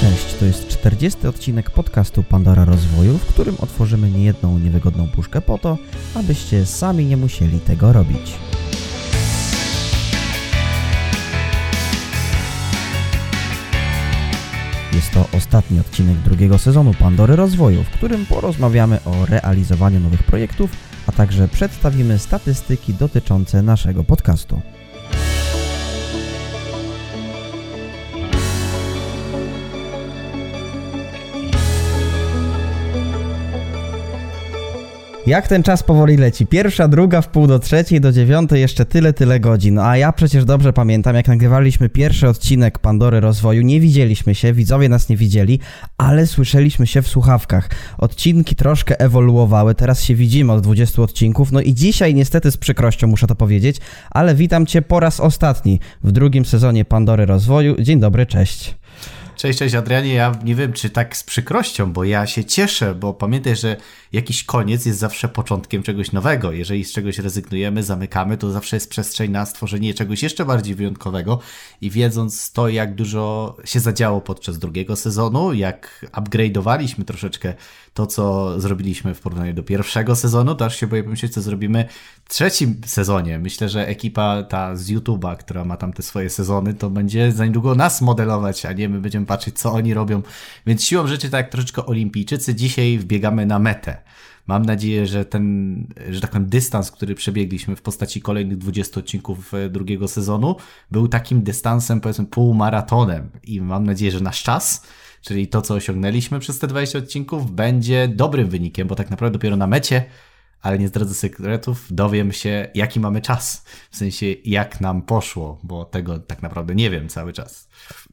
Cześć, to jest 40 odcinek podcastu Pandora Rozwoju, w którym otworzymy niejedną niewygodną puszkę po to, abyście sami nie musieli tego robić. Jest to ostatni odcinek drugiego sezonu Pandory Rozwoju, w którym porozmawiamy o realizowaniu nowych projektów, a także przedstawimy statystyki dotyczące naszego podcastu. Jak ten czas powoli leci? Pierwsza, druga, w pół do trzeciej, do dziewiątej, jeszcze tyle, tyle godzin. A ja przecież dobrze pamiętam, jak nagrywaliśmy pierwszy odcinek Pandory Rozwoju, nie widzieliśmy się, widzowie nas nie widzieli, ale słyszeliśmy się w słuchawkach. Odcinki troszkę ewoluowały, teraz się widzimy od 20 odcinków, no i dzisiaj niestety z przykrością muszę to powiedzieć, ale witam Cię po raz ostatni w drugim sezonie Pandory Rozwoju. Dzień dobry, cześć. Cześć, cześć Adrianie. Ja nie wiem, czy tak z przykrością, bo ja się cieszę, bo pamiętaj, że jakiś koniec jest zawsze początkiem czegoś nowego. Jeżeli z czegoś rezygnujemy, zamykamy, to zawsze jest przestrzeń na stworzenie czegoś jeszcze bardziej wyjątkowego. I wiedząc to, jak dużo się zadziało podczas drugiego sezonu, jak upgrade'owaliśmy troszeczkę to, co zrobiliśmy w porównaniu do pierwszego sezonu, to aż się boję pomyśleć, co zrobimy w trzecim sezonie. Myślę, że ekipa ta z YouTube'a, która ma tam te swoje sezony, to będzie za niedługo nas modelować, a nie my będziemy patrzeć, co oni robią. Więc siłą rzeczy, tak jak troszeczkę olimpijczycy, dzisiaj wbiegamy na metę. Mam nadzieję, że ten, że tak powiem, dystans, który przebiegliśmy w postaci kolejnych 20 odcinków e, drugiego sezonu, był takim dystansem, powiedzmy, półmaratonem. I mam nadzieję, że nasz czas, czyli to, co osiągnęliśmy przez te 20 odcinków, będzie dobrym wynikiem, bo tak naprawdę dopiero na mecie ale nie zdradzę sekretów, dowiem się, jaki mamy czas. W sensie, jak nam poszło, bo tego tak naprawdę nie wiem cały czas.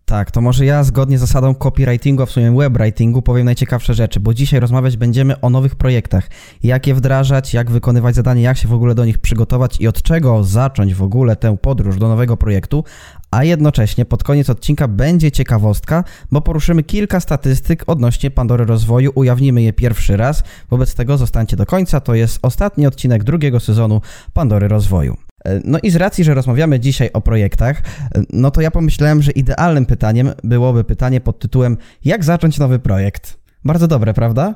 Tak, to może ja zgodnie z zasadą copywritingu, a w sumie webwritingu powiem najciekawsze rzeczy, bo dzisiaj rozmawiać będziemy o nowych projektach. Jak je wdrażać, jak wykonywać zadanie, jak się w ogóle do nich przygotować i od czego zacząć w ogóle tę podróż do nowego projektu, a jednocześnie pod koniec odcinka będzie ciekawostka, bo poruszymy kilka statystyk odnośnie Pandory Rozwoju, ujawnimy je pierwszy raz, wobec tego zostańcie do końca, to jest ostatni odcinek drugiego sezonu Pandory Rozwoju. E, no i z racji, że rozmawiamy dzisiaj o projektach, e, no to ja pomyślałem, że idealnym pytaniem byłoby pytanie pod tytułem jak zacząć nowy projekt? Bardzo dobre, prawda?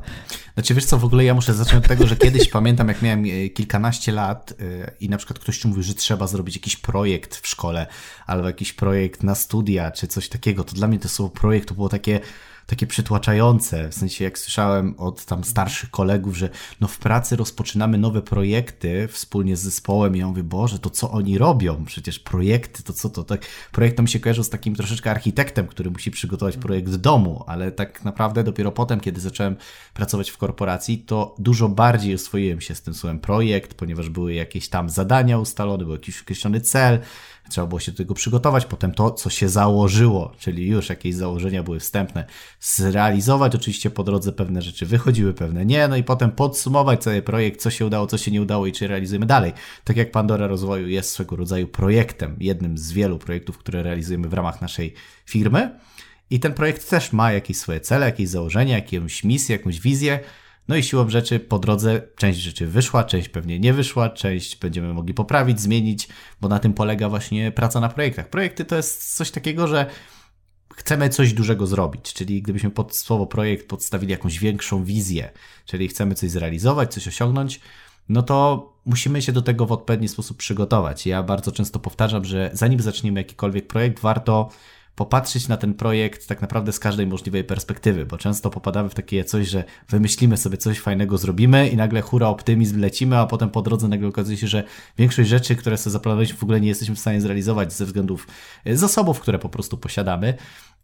Znaczy, wiesz co, w ogóle ja muszę zacząć od tego, że kiedyś pamiętam, jak miałem e, kilkanaście lat i na przykład ktoś ci mówił, że trzeba zrobić jakiś projekt w szkole, albo jakiś projekt na studia, czy coś takiego, to dla mnie to słowo projekt to było takie takie przytłaczające. W sensie, jak słyszałem od tam starszych kolegów, że no w pracy rozpoczynamy nowe projekty wspólnie z zespołem i ja mówię, Boże, to co oni robią? Przecież projekty, to co to? Tak, projekt mi się kojarzył z takim troszeczkę architektem, który musi przygotować projekt w domu, ale tak naprawdę dopiero potem, kiedy zacząłem pracować w korporacji, to dużo bardziej oswoiłem się z tym słowem projekt, ponieważ były jakieś tam zadania ustalone, był jakiś określony cel, trzeba było się do tego przygotować, potem to, co się założyło, czyli już jakieś założenia były wstępne, zrealizować. Oczywiście po drodze pewne rzeczy wychodziły, pewne nie, no i potem podsumować cały projekt, co się udało, co się nie udało i czy realizujemy dalej. Tak jak Pandora Rozwoju jest swego rodzaju projektem, jednym z wielu projektów, które realizujemy w ramach naszej firmy. I ten projekt też ma jakieś swoje cele, jakieś założenia, jakąś misję, jakąś wizję. No i siłą rzeczy po drodze część rzeczy wyszła, część pewnie nie wyszła, część będziemy mogli poprawić, zmienić, bo na tym polega właśnie praca na projektach. Projekty to jest coś takiego, że chcemy coś dużego zrobić, czyli gdybyśmy pod słowo projekt podstawili jakąś większą wizję, czyli chcemy coś zrealizować, coś osiągnąć, no to musimy się do tego w odpowiedni sposób przygotować. Ja bardzo często powtarzam, że zanim zaczniemy jakikolwiek projekt, warto popatrzeć na ten projekt tak naprawdę z każdej możliwej perspektywy, bo często popadamy w takie coś, że wymyślimy sobie coś fajnego, zrobimy i nagle hura, optymizm, lecimy, a potem po drodze nagle okazuje się, że większość rzeczy, które sobie zaplanowaliśmy w ogóle nie jesteśmy w stanie zrealizować ze względów e, zasobów, które po prostu posiadamy.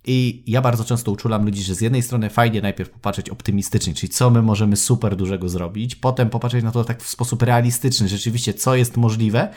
I ja bardzo często uczulam ludzi, że z jednej strony fajnie najpierw popatrzeć optymistycznie, czyli co my możemy super dużego zrobić, potem popatrzeć na to tak w sposób realistyczny, rzeczywiście co jest możliwe,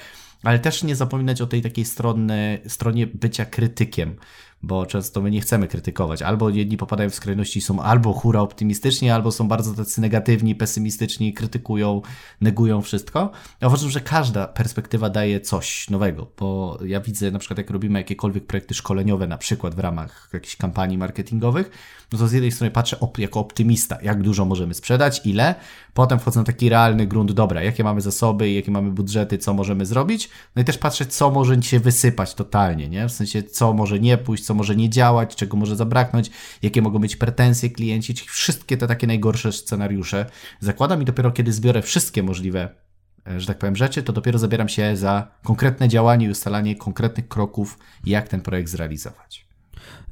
ale też nie zapominać o tej takiej strony, stronie bycia krytykiem, bo często my nie chcemy krytykować. Albo jedni popadają w skrajności są albo hura optymistyczni, albo są bardzo tacy negatywni, pesymistyczni, krytykują, negują wszystko. Ja uważam, że każda perspektywa daje coś nowego, bo ja widzę na przykład jak robimy jakiekolwiek projekty szkoleniowe, na przykład w ramach jakichś kampanii marketingowych, no to z jednej strony patrzę op jako optymista, jak dużo możemy sprzedać, ile, potem wchodzę na taki realny grunt, dobra, jakie mamy zasoby, jakie mamy budżety, co możemy zrobić, no i też patrzę, co może się wysypać totalnie, nie? W sensie, co może nie pójść, co co może nie działać, czego może zabraknąć, jakie mogą być pretensje klienci, wszystkie te takie najgorsze scenariusze. Zakładam i dopiero kiedy zbiorę wszystkie możliwe e, że tak powiem, rzeczy, to dopiero zabieram się za konkretne działanie i ustalanie konkretnych kroków, jak ten projekt zrealizować.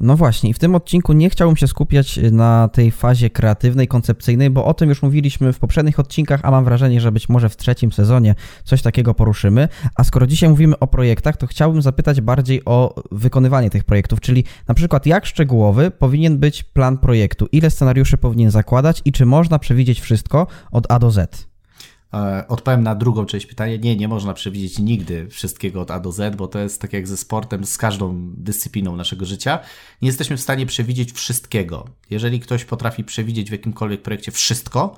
No właśnie, i w tym odcinku nie chciałbym się skupiać na tej fazie kreatywnej, koncepcyjnej, bo o tym już mówiliśmy w poprzednich odcinkach, a mam wrażenie, że być może w trzecim sezonie coś takiego poruszymy. A skoro dzisiaj mówimy o projektach, to chciałbym zapytać bardziej o wykonywanie tych projektów, czyli na przykład jak szczegółowy powinien być plan projektu, ile scenariuszy powinien zakładać i czy można przewidzieć wszystko od A do Z. E, odpowiem na drugą część pytania. Nie, nie można przewidzieć nigdy wszystkiego od A do Z, bo to jest tak jak ze sportem, z każdą dyscypliną naszego życia. Nie jesteśmy w stanie przewidzieć wszystkiego. Jeżeli ktoś potrafi przewidzieć w jakimkolwiek projekcie wszystko,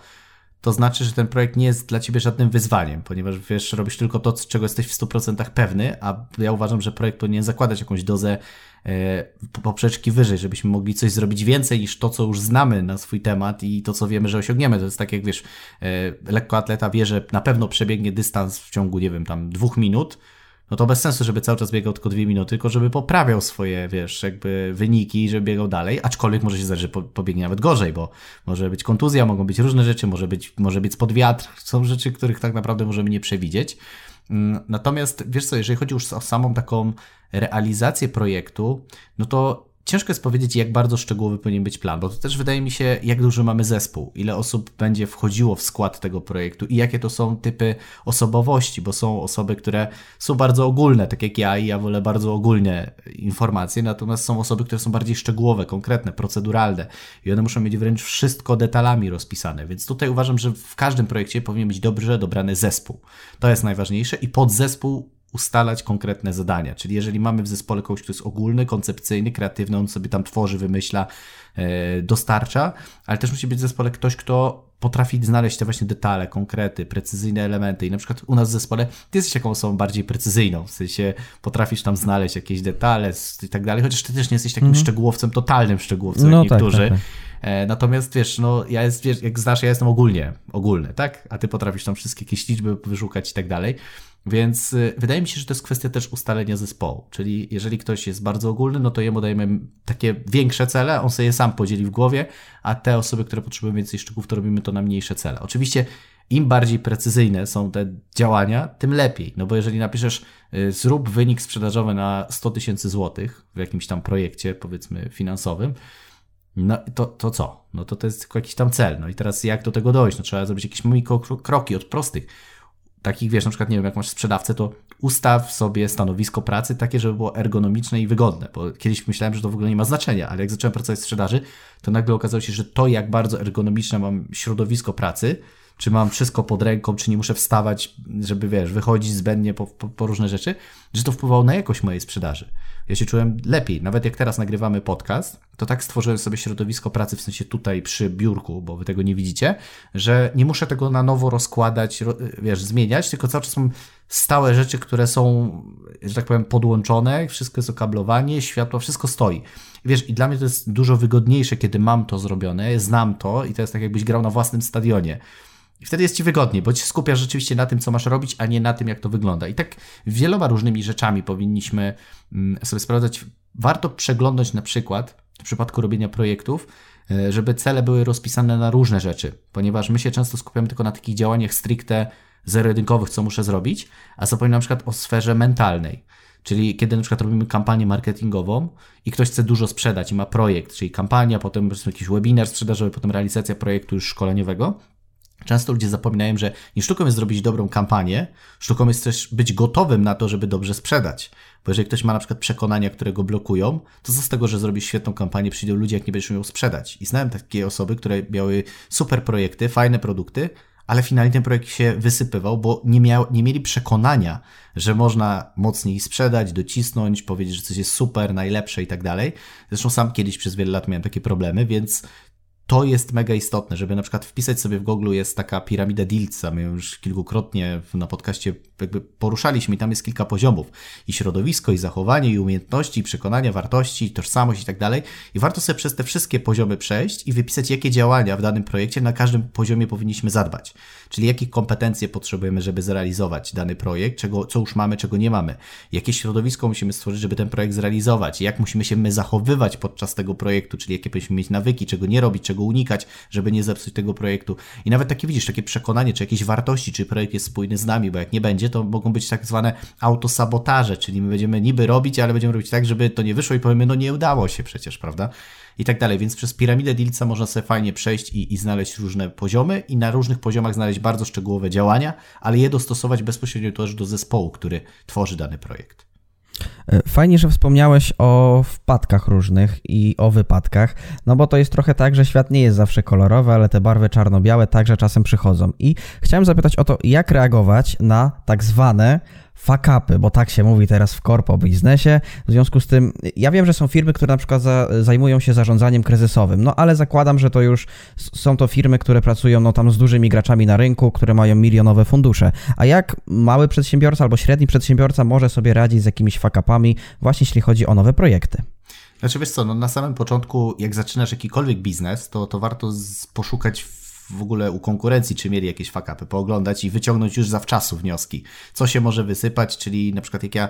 to znaczy, że ten projekt nie jest dla ciebie żadnym wyzwaniem, ponieważ wiesz, robisz tylko to, czego jesteś w 100% pewny, a ja uważam, że projekt powinien zakładać jakąś dozę e, poprzeczki wyżej, żebyśmy mogli coś zrobić więcej niż to, co już znamy na swój temat i to, co wiemy, że osiągniemy. To jest tak, jak wiesz, e, lekkoatleta wie, że na pewno przebiegnie dystans w ciągu, nie wiem, tam dwóch minut, no to bez sensu, żeby cały czas biegał tylko dwie minuty, tylko żeby poprawiał swoje, wiesz, jakby wyniki, żeby biegał dalej, aczkolwiek może się zdarzyć, że pobiegnie nawet gorzej, bo może być kontuzja, mogą być różne rzeczy, może być, może być pod wiatr, są rzeczy, których tak naprawdę możemy nie przewidzieć. Mm, natomiast wiesz co, jeżeli chodzi już o samą taką realizację projektu, no to Ciężko jest powiedzieć, jak bardzo szczegółowy powinien być plan, bo to też wydaje mi się, jak duży mamy zespół, ile osób będzie wchodziło w skład tego projektu i jakie to są typy osobowości, bo są osoby, które są bardzo ogólne, tak jak ja i ja wolę bardzo ogólne informacje, natomiast są osoby, które są bardziej szczegółowe, konkretne, proceduralne i one muszą mieć wręcz wszystko detalami rozpisane, więc tutaj uważam, że w każdym projekcie powinien być dobrze dobrany zespół. To jest najważniejsze i podzespół ustalać konkretne zadania. Czyli jeżeli mamy w zespole kogoś, kto jest ogólny, koncepcyjny, kreatywny, on sobie tam tworzy, wymyśla, e, dostarcza, ale też musi być w zespole ktoś, kto potrafi znaleźć te właśnie detale, konkrety, precyzyjne elementy. I na przykład u nas w zespole ty jesteś taką osobą bardziej precyzyjną, w sensie potrafisz tam znaleźć jakieś detale i tak dalej, chociaż ty też nie jesteś takim mm. szczegółowcem, totalnym szczegółowcem, no, jak tak, niektórzy. Tak, tak. Natomiast wiesz, no ja jest, wiesz, jak znasz, ja jestem ogólnie, ogólny, tak? A ty potrafisz tam wszystkie jakieś liczby wyszukać i tak dalej. Więc y, wydaje mi się, że to jest kwestia też ustalenia zespołu. Czyli jeżeli ktoś jest bardzo ogólny, no to jemu dajemy takie większe cele, on sobie sam podzieli w głowie, a te osoby, które potrzebują więcej szczegółów, to robimy to na mniejsze cele. Oczywiście im bardziej precyzyjne są te działania, tym lepiej. No bo jeżeli napiszesz, y, zrób wynik sprzedażowy na 100 tysięcy złotych w jakimś tam projekcie, powiedzmy, finansowym, no to, to co? No to to jest tylko jakiś tam cel. No i teraz jak do tego dojść? No trzeba zrobić jakieś mikro kroki od prostych takich, wiesz, na przykład, nie wiem, jak masz sprzedawcę, to ustaw sobie stanowisko pracy takie, żeby było ergonomiczne i wygodne, bo kiedyś myślałem, że to w ogóle nie ma znaczenia, ale jak zacząłem pracować w sprzedaży, to nagle okazało się, że to, jak bardzo ergonomiczne mam środowisko pracy, czy mam wszystko pod ręką, czy nie muszę wstawać, żeby, wiesz, wychodzić zbędnie po, po, po różne rzeczy, że to wpływało na jakość mojej sprzedaży. Ja się czułem lepiej. Nawet jak teraz nagrywamy podcast, to tak stworzyłem sobie środowisko pracy, w sensie tutaj przy biurku, bo wy tego nie widzicie, że nie muszę tego na nowo rozkładać, wiesz, zmieniać, tylko cały czas mam stałe rzeczy, które są, że tak powiem, podłączone, wszystko jest okablowanie, światło, wszystko stoi. Wiesz, i dla mnie to jest dużo wygodniejsze, kiedy mam to zrobione, znam to i to jest tak, jakbyś grał na własnym stadionie. I wtedy jest ci wygodniej, bo ci skupiasz rzeczywiście na tym, co masz robić, a nie na tym, jak to wygląda. I tak wieloma różnymi rzeczami powinniśmy mm, sobie sprawdzać. Warto przeglądać na przykład w przypadku robienia projektów, e, żeby cele były rozpisane na różne rzeczy, ponieważ my się często skupiamy tylko na takich działaniach stricte zero-jedynkowych, co muszę zrobić, a zapominam na przykład o sferze mentalnej. Czyli kiedy na przykład robimy kampanię marketingową i ktoś chce dużo sprzedać i ma projekt, czyli kampania, potem jakiś webinar sprzedażowy, potem realizacja projektu już szkoleniowego, Często ludzie zapominają, że nie sztuką jest zrobić dobrą kampanię, sztuką jest też być gotowym na to, żeby dobrze sprzedać. Bo jeżeli ktoś ma na przykład przekonania, które go blokują, to co z tego, że zrobi świetną kampanię, przyjdą ludzie, jak nie będziesz umiał sprzedać. I znałem takie osoby, które miały super projekty, fajne produkty, ale finalnie ten projekt się wysypywał, bo nie, miał, nie mieli przekonania, że można mocniej sprzedać, docisnąć, powiedzieć, że coś jest super, najlepsze i tak dalej. Zresztą sam kiedyś przez wiele lat miałem takie problemy, więc to jest mega istotne, żeby na przykład wpisać sobie w Google jest taka piramida Dilca, my już kilkukrotnie na podcaście jakby poruszaliśmy i tam jest kilka poziomów. I środowisko, i zachowanie, i umiejętności, i przekonania, wartości, i tożsamość i tak dalej. I warto sobie przez te wszystkie poziomy przejść i wypisać jakie działania w danym projekcie na każdym poziomie powinniśmy zadbać, czyli jakie kompetencje potrzebujemy, żeby zrealizować dany projekt, czego, co już mamy, czego nie mamy, jakie środowisko musimy stworzyć, żeby ten projekt zrealizować, jak musimy się my zachowywać podczas tego projektu, czyli jakie powinniśmy mieć nawyki, czego nie robić, czego unikać, żeby nie zepsuć tego projektu. I nawet takie widzisz, takie przekonanie, czy jakieś wartości, czy projekt jest spójny z nami, bo jak nie będzie, to mogą być tak zwane autosabotaże, czyli my będziemy niby robić, ale będziemy robić tak, żeby to nie wyszło i powiemy, no nie udało się przecież, prawda? I tak dalej. Więc przez piramidę Dilca można sobie fajnie przejść i, i znaleźć różne poziomy i na różnych poziomach znaleźć bardzo szczegółowe działania, ale je dostosować bezpośrednio też do zespołu, który tworzy dany projekt. E, fajnie, że wspomniałeś o wpadkach różnych i o wypadkach, no bo to jest trochę tak, że świat nie jest zawsze kolorowy, ale te barwy czarno-białe także czasem przychodzą. I chciałem zapytać o to, jak reagować na tak zwane fuck-upy, bo tak się mówi teraz w korpo biznesie. W związku z tym, ja wiem, że są firmy, które na przykład za, zajmują się zarządzaniem kryzysowym, no ale zakładam, że to już są to firmy, które pracują no tam z dużymi graczami na rynku, które mają milionowe fundusze. A jak mały przedsiębiorca albo średni przedsiębiorca może sobie radzić z jakimiś fuck-upami, właśnie jeśli chodzi o nowe projekty? Znaczy wiesz co, no na samym początku, jak zaczynasz jakikolwiek biznes, to, to warto poszukać w ogóle u konkurencji, czy mieli jakieś fakapy, pooglądać i wyciągnąć już zawczasu wnioski, co się może wysypać, czyli na przykład jak ja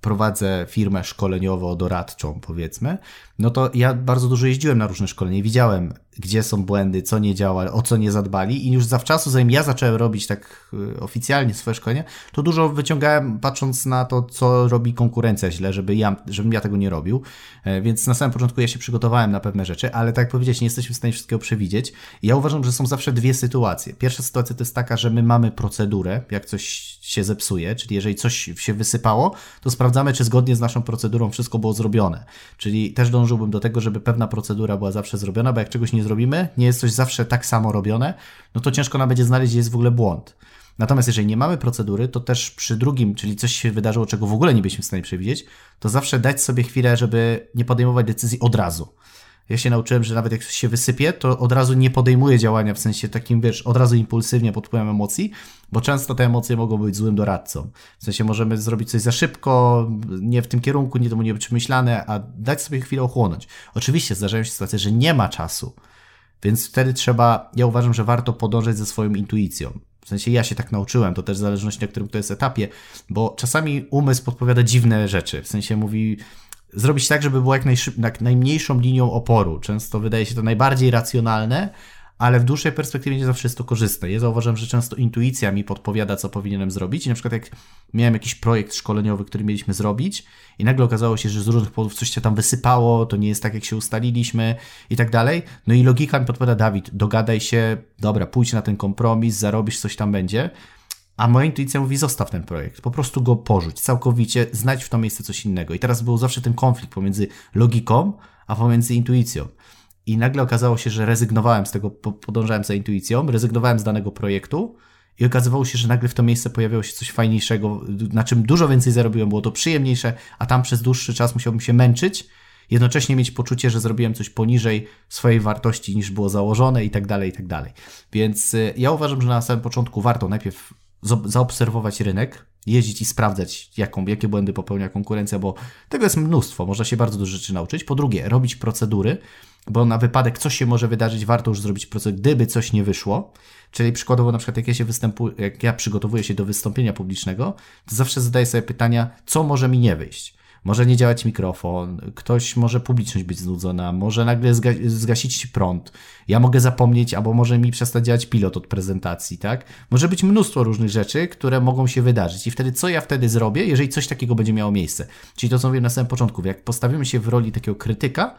prowadzę firmę szkoleniowo-doradczą, powiedzmy, no to ja bardzo dużo jeździłem na różne szkolenia widziałem, gdzie są błędy, co nie działa, o co nie zadbali. I już zawczasu, zanim ja zacząłem robić tak y, oficjalnie swoje szkolenie, to dużo wyciągałem patrząc na to, co robi konkurencja źle, żeby ja, żebym ja tego nie robił, e, więc na samym początku ja się przygotowałem na pewne rzeczy, ale tak jak powiedzieć, nie jesteśmy w stanie wszystkiego przewidzieć. I ja uważam, że są zawsze dwie sytuacje. Pierwsza sytuacja to jest taka, że my mamy procedurę, jak coś się zepsuje, czyli jeżeli coś się wysypało, to sprawdzamy, czy zgodnie z naszą procedurą wszystko było zrobione, czyli też dążyłbym do tego, żeby pewna procedura była zawsze zrobiona, bo jak czegoś nie zrobimy, nie jest coś zawsze tak samo robione, no to ciężko nam będzie znaleźć, gdzie jest w ogóle błąd. Natomiast jeżeli nie mamy procedury, to też przy drugim, czyli coś się wydarzyło, czego w ogóle nie byliśmy w stanie przewidzieć, to zawsze dać sobie chwilę, żeby nie podejmować decyzji od razu. Ja się nauczyłem, że nawet jak coś się wysypie, to od razu nie podejmuję działania w sensie takim, wiesz, od razu impulsywnie pod wpływem emocji, bo często te emocje mogą być złym doradcą. W sensie możemy zrobić coś za szybko, nie w tym kierunku, nie to nie przemyślane, a dać sobie chwilę ochłonąć. Oczywiście zdarzają się sytuacje, że nie ma czasu, więc wtedy trzeba, ja uważam, że warto podążać ze swoją intuicją. W sensie ja się tak nauczyłem, to też w zależności na którym to jest etapie, bo czasami umysł podpowiada dziwne rzeczy. W sensie mówi, zrobić tak, żeby było jak, najmniejszą linią oporu. Często wydaje się to najbardziej racjonalne, ale w dłuższej perspektywie nie zawsze jest to korzystne. Ja zauważam, że często intuicja mi podpowiada, co powinienem zrobić. I na przykład jak miałem jakiś projekt szkoleniowy, który mieliśmy zrobić i nagle okazało się, że z różnych powodów coś się tam wysypało, to nie jest tak, jak się ustaliliśmy i tak dalej. No i logika mi podpowiada, Dawid, dogadaj się, dobra, pójdź na ten kompromis, zarobisz, coś tam będzie. A moja intuicja mówi, zostaw ten projekt, po prostu go porzuć, całkowicie znajdź w to miejsce coś innego. I teraz był zawsze ten konflikt pomiędzy logiką, a pomiędzy intuicją. I nagle okazało się, że rezygnowałem z tego, podążałem za intuicją, rezygnowałem z danego projektu i okazywało się, że nagle w to miejsce pojawiało się coś fajniejszego, na czym dużo więcej zarobiłem, było to przyjemniejsze, a tam przez dłuższy czas musiałbym się męczyć, jednocześnie mieć poczucie, że zrobiłem coś poniżej swojej wartości niż było założone i tak dalej, i tak dalej. Więc y, ja uważam, że na samym początku warto najpierw zaobserwować rynek, jeździć i sprawdzać, jaką, jakie błędy popełnia konkurencja, bo tego jest mnóstwo, można się bardzo dużo rzeczy nauczyć. Po drugie, robić procedury, bo na wypadek coś się może wydarzyć, warto już zrobić procedurę, gdyby coś nie wyszło. Czyli przykładowo na przykład jak ja, się występuję, jak ja przygotowuję się do wystąpienia publicznego, to zawsze zadaję sobie pytania, co może mi nie wyjść. Może nie działać mikrofon, ktoś może publiczność być znudzona, może nagle zga zgasić prąd. Ja mogę zapomnieć, albo może mi przestać działać pilot od prezentacji, tak? Może być mnóstwo różnych rzeczy, które mogą się wydarzyć. I wtedy co ja wtedy zrobię, jeżeli coś takiego będzie miało miejsce? Czyli to, co mówiłem na samym początku, jak postawimy się w roli takiego krytyka,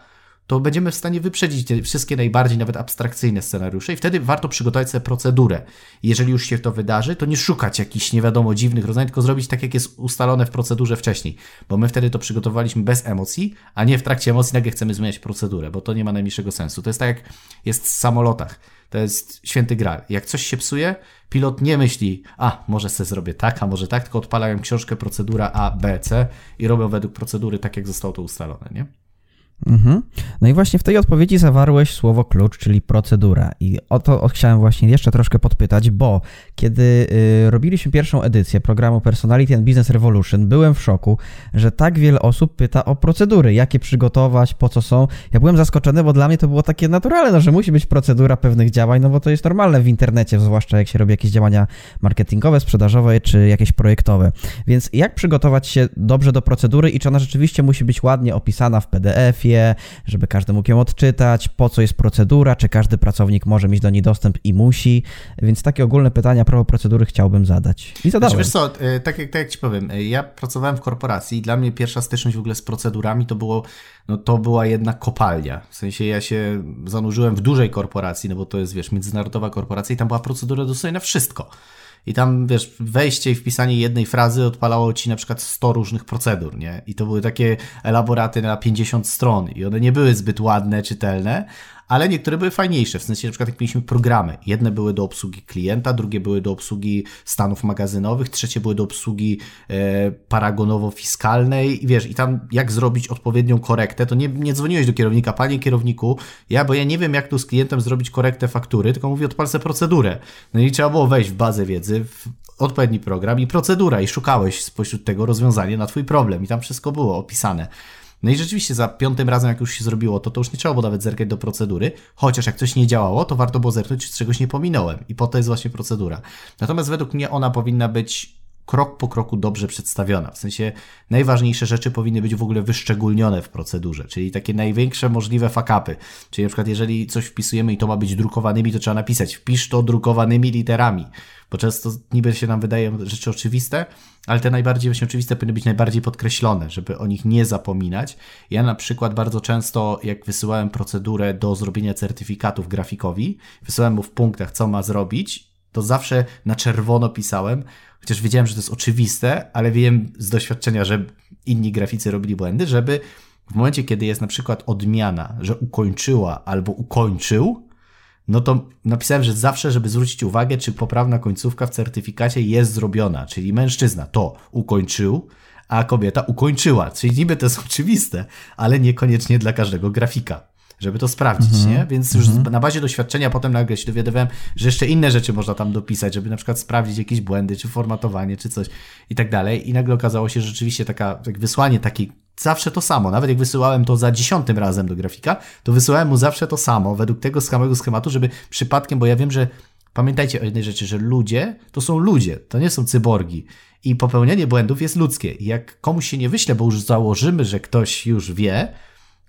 to będziemy w stanie wyprzedzić te wszystkie najbardziej nawet abstrakcyjne scenariusze i wtedy warto przygotować sobie procedurę. Jeżeli już się to wydarzy, to nie szukać jakichś nie wiadomo dziwnych rozwiązań, tylko zrobić tak, jak jest ustalone w procedurze wcześniej, bo my wtedy to przygotowaliśmy bez emocji, a nie w trakcie emocji nagle chcemy zmieniać procedurę, bo to nie ma najmniejszego sensu. To jest tak, jak jest w samolotach. To jest święty gral. Jak coś się psuje, pilot nie myśli, a może sobie zrobię tak, a może tak, tylko odpalają książkę procedura A, B, C i robią według procedury tak, jak zostało to ustalone, nie? Mhm. No i właśnie w tej odpowiedzi zawarłeś słowo klucz, czyli procedura. I o to chciałem właśnie jeszcze troszkę podpytać, bo kiedy y, robiliśmy pierwszą edycję programu Personality and Business Revolution, byłem w szoku, że tak wiele osób pyta o procedury, jakie przygotować, po co są. Ja byłem zaskoczony, bo dla mnie to było takie naturalne, no, że musi być procedura pewnych działań, no bo to jest normalne w internecie, zwłaszcza jak się robi jakieś działania marketingowe, sprzedażowe czy jakieś projektowe. Więc jak przygotować się dobrze do procedury i czy ona rzeczywiście musi być ładnie opisana w PDF-ie, żeby każdy mógł ją odczytać, po co jest procedura, czy każdy pracownik może mieć do niej dostęp i musi. Więc takie ogólne pytania propos procedury chciałbym zadać. I zadałem. Znaczy, wiesz co, e, tak jak, tak jak ci powiem, e, ja pracowałem w korporacji i dla mnie pierwsza styczność w ogóle z procedurami to było, no to była jedna kopalnia. W sensie ja się zanurzyłem w dużej korporacji, no bo to jest, wiesz, międzynarodowa korporacja i tam była procedura dosłownie na wszystko. I tam, wiesz, wejście i wpisanie jednej frazy odpalało ci na przykład 100 różnych procedur, nie? I to były takie elaboraty na 50 stron i one nie były zbyt ładne, czytelne, ale niektóre były fajniejsze, w sensie na przykład jak mieliśmy programy. Jedne były do obsługi klienta, drugie były do obsługi stanów magazynowych, trzecie były do obsługi e, paragonowo-fiskalnej i wiesz, i tam jak zrobić odpowiednią korektę, to nie, nie dzwoniłeś do kierownika, panie kierowniku, ja, bo ja nie wiem jak tu z klientem zrobić korektę faktury, tylko mówię odpal sobie procedurę. No i trzeba było wejść w bazę wiedzy, w odpowiedni program i procedura i szukałeś spośród tego rozwiązanie na twój problem i tam wszystko było opisane. No i rzeczywiście za piątym razem, jak już się zrobiło to, to już nie trzeba było nawet zerkać do procedury, chociaż jak coś nie działało, to warto było zerknąć, czy czegoś nie pominąłem. I po to jest właśnie procedura. Natomiast według mnie ona powinna być krok po kroku dobrze przedstawiona. W sensie najważniejsze rzeczy powinny być w ogóle wyszczególnione w procedurze, czyli takie największe możliwe fakapy. Czyli na przykład jeżeli coś wpisujemy i to ma być drukowanymi, to trzeba napisać wpisz to drukowanymi literami, bo często niby się nam wydają rzeczy oczywiste, ale te najbardziej właśnie oczywiste powinny być najbardziej podkreślone, żeby o nich nie zapominać. Ja na przykład bardzo często, jak wysyłałem procedurę do zrobienia certyfikatów grafikowi, wysyłałem mu w punktach, co ma zrobić, to zawsze na czerwono pisałem, chociaż wiedziałem, że to jest oczywiste, ale wiem z doświadczenia, że inni graficy robili błędy, żeby w momencie, kiedy jest na przykład odmiana, że ukończyła albo ukończył, no to napisałem, że zawsze, żeby zwrócić uwagę, czy poprawna końcówka w certyfikacie jest zrobiona, czyli mężczyzna to ukończył, a kobieta ukończyła. Czyli niby to jest oczywiste, ale niekoniecznie dla każdego grafika żeby to sprawdzić, mm -hmm. nie? Więc już mm -hmm. na bazie doświadczenia potem nagle się dowiadywałem, że jeszcze inne rzeczy można tam dopisać, żeby na przykład sprawdzić jakieś błędy, czy formatowanie, czy coś i tak dalej. I nagle okazało się, że rzeczywiście taka, tak wysłanie takiej zawsze to samo. Nawet jak wysyłałem to za dziesiątym razem do grafika, to wysyłałem mu zawsze to samo, według tego samego schematu, żeby przypadkiem, bo ja wiem, że pamiętajcie o jednej rzeczy, że ludzie to są ludzie, to nie są cyborgi. I popełnianie błędów jest ludzkie. Jak komuś się nie wyśle, bo już założymy, że ktoś już wie,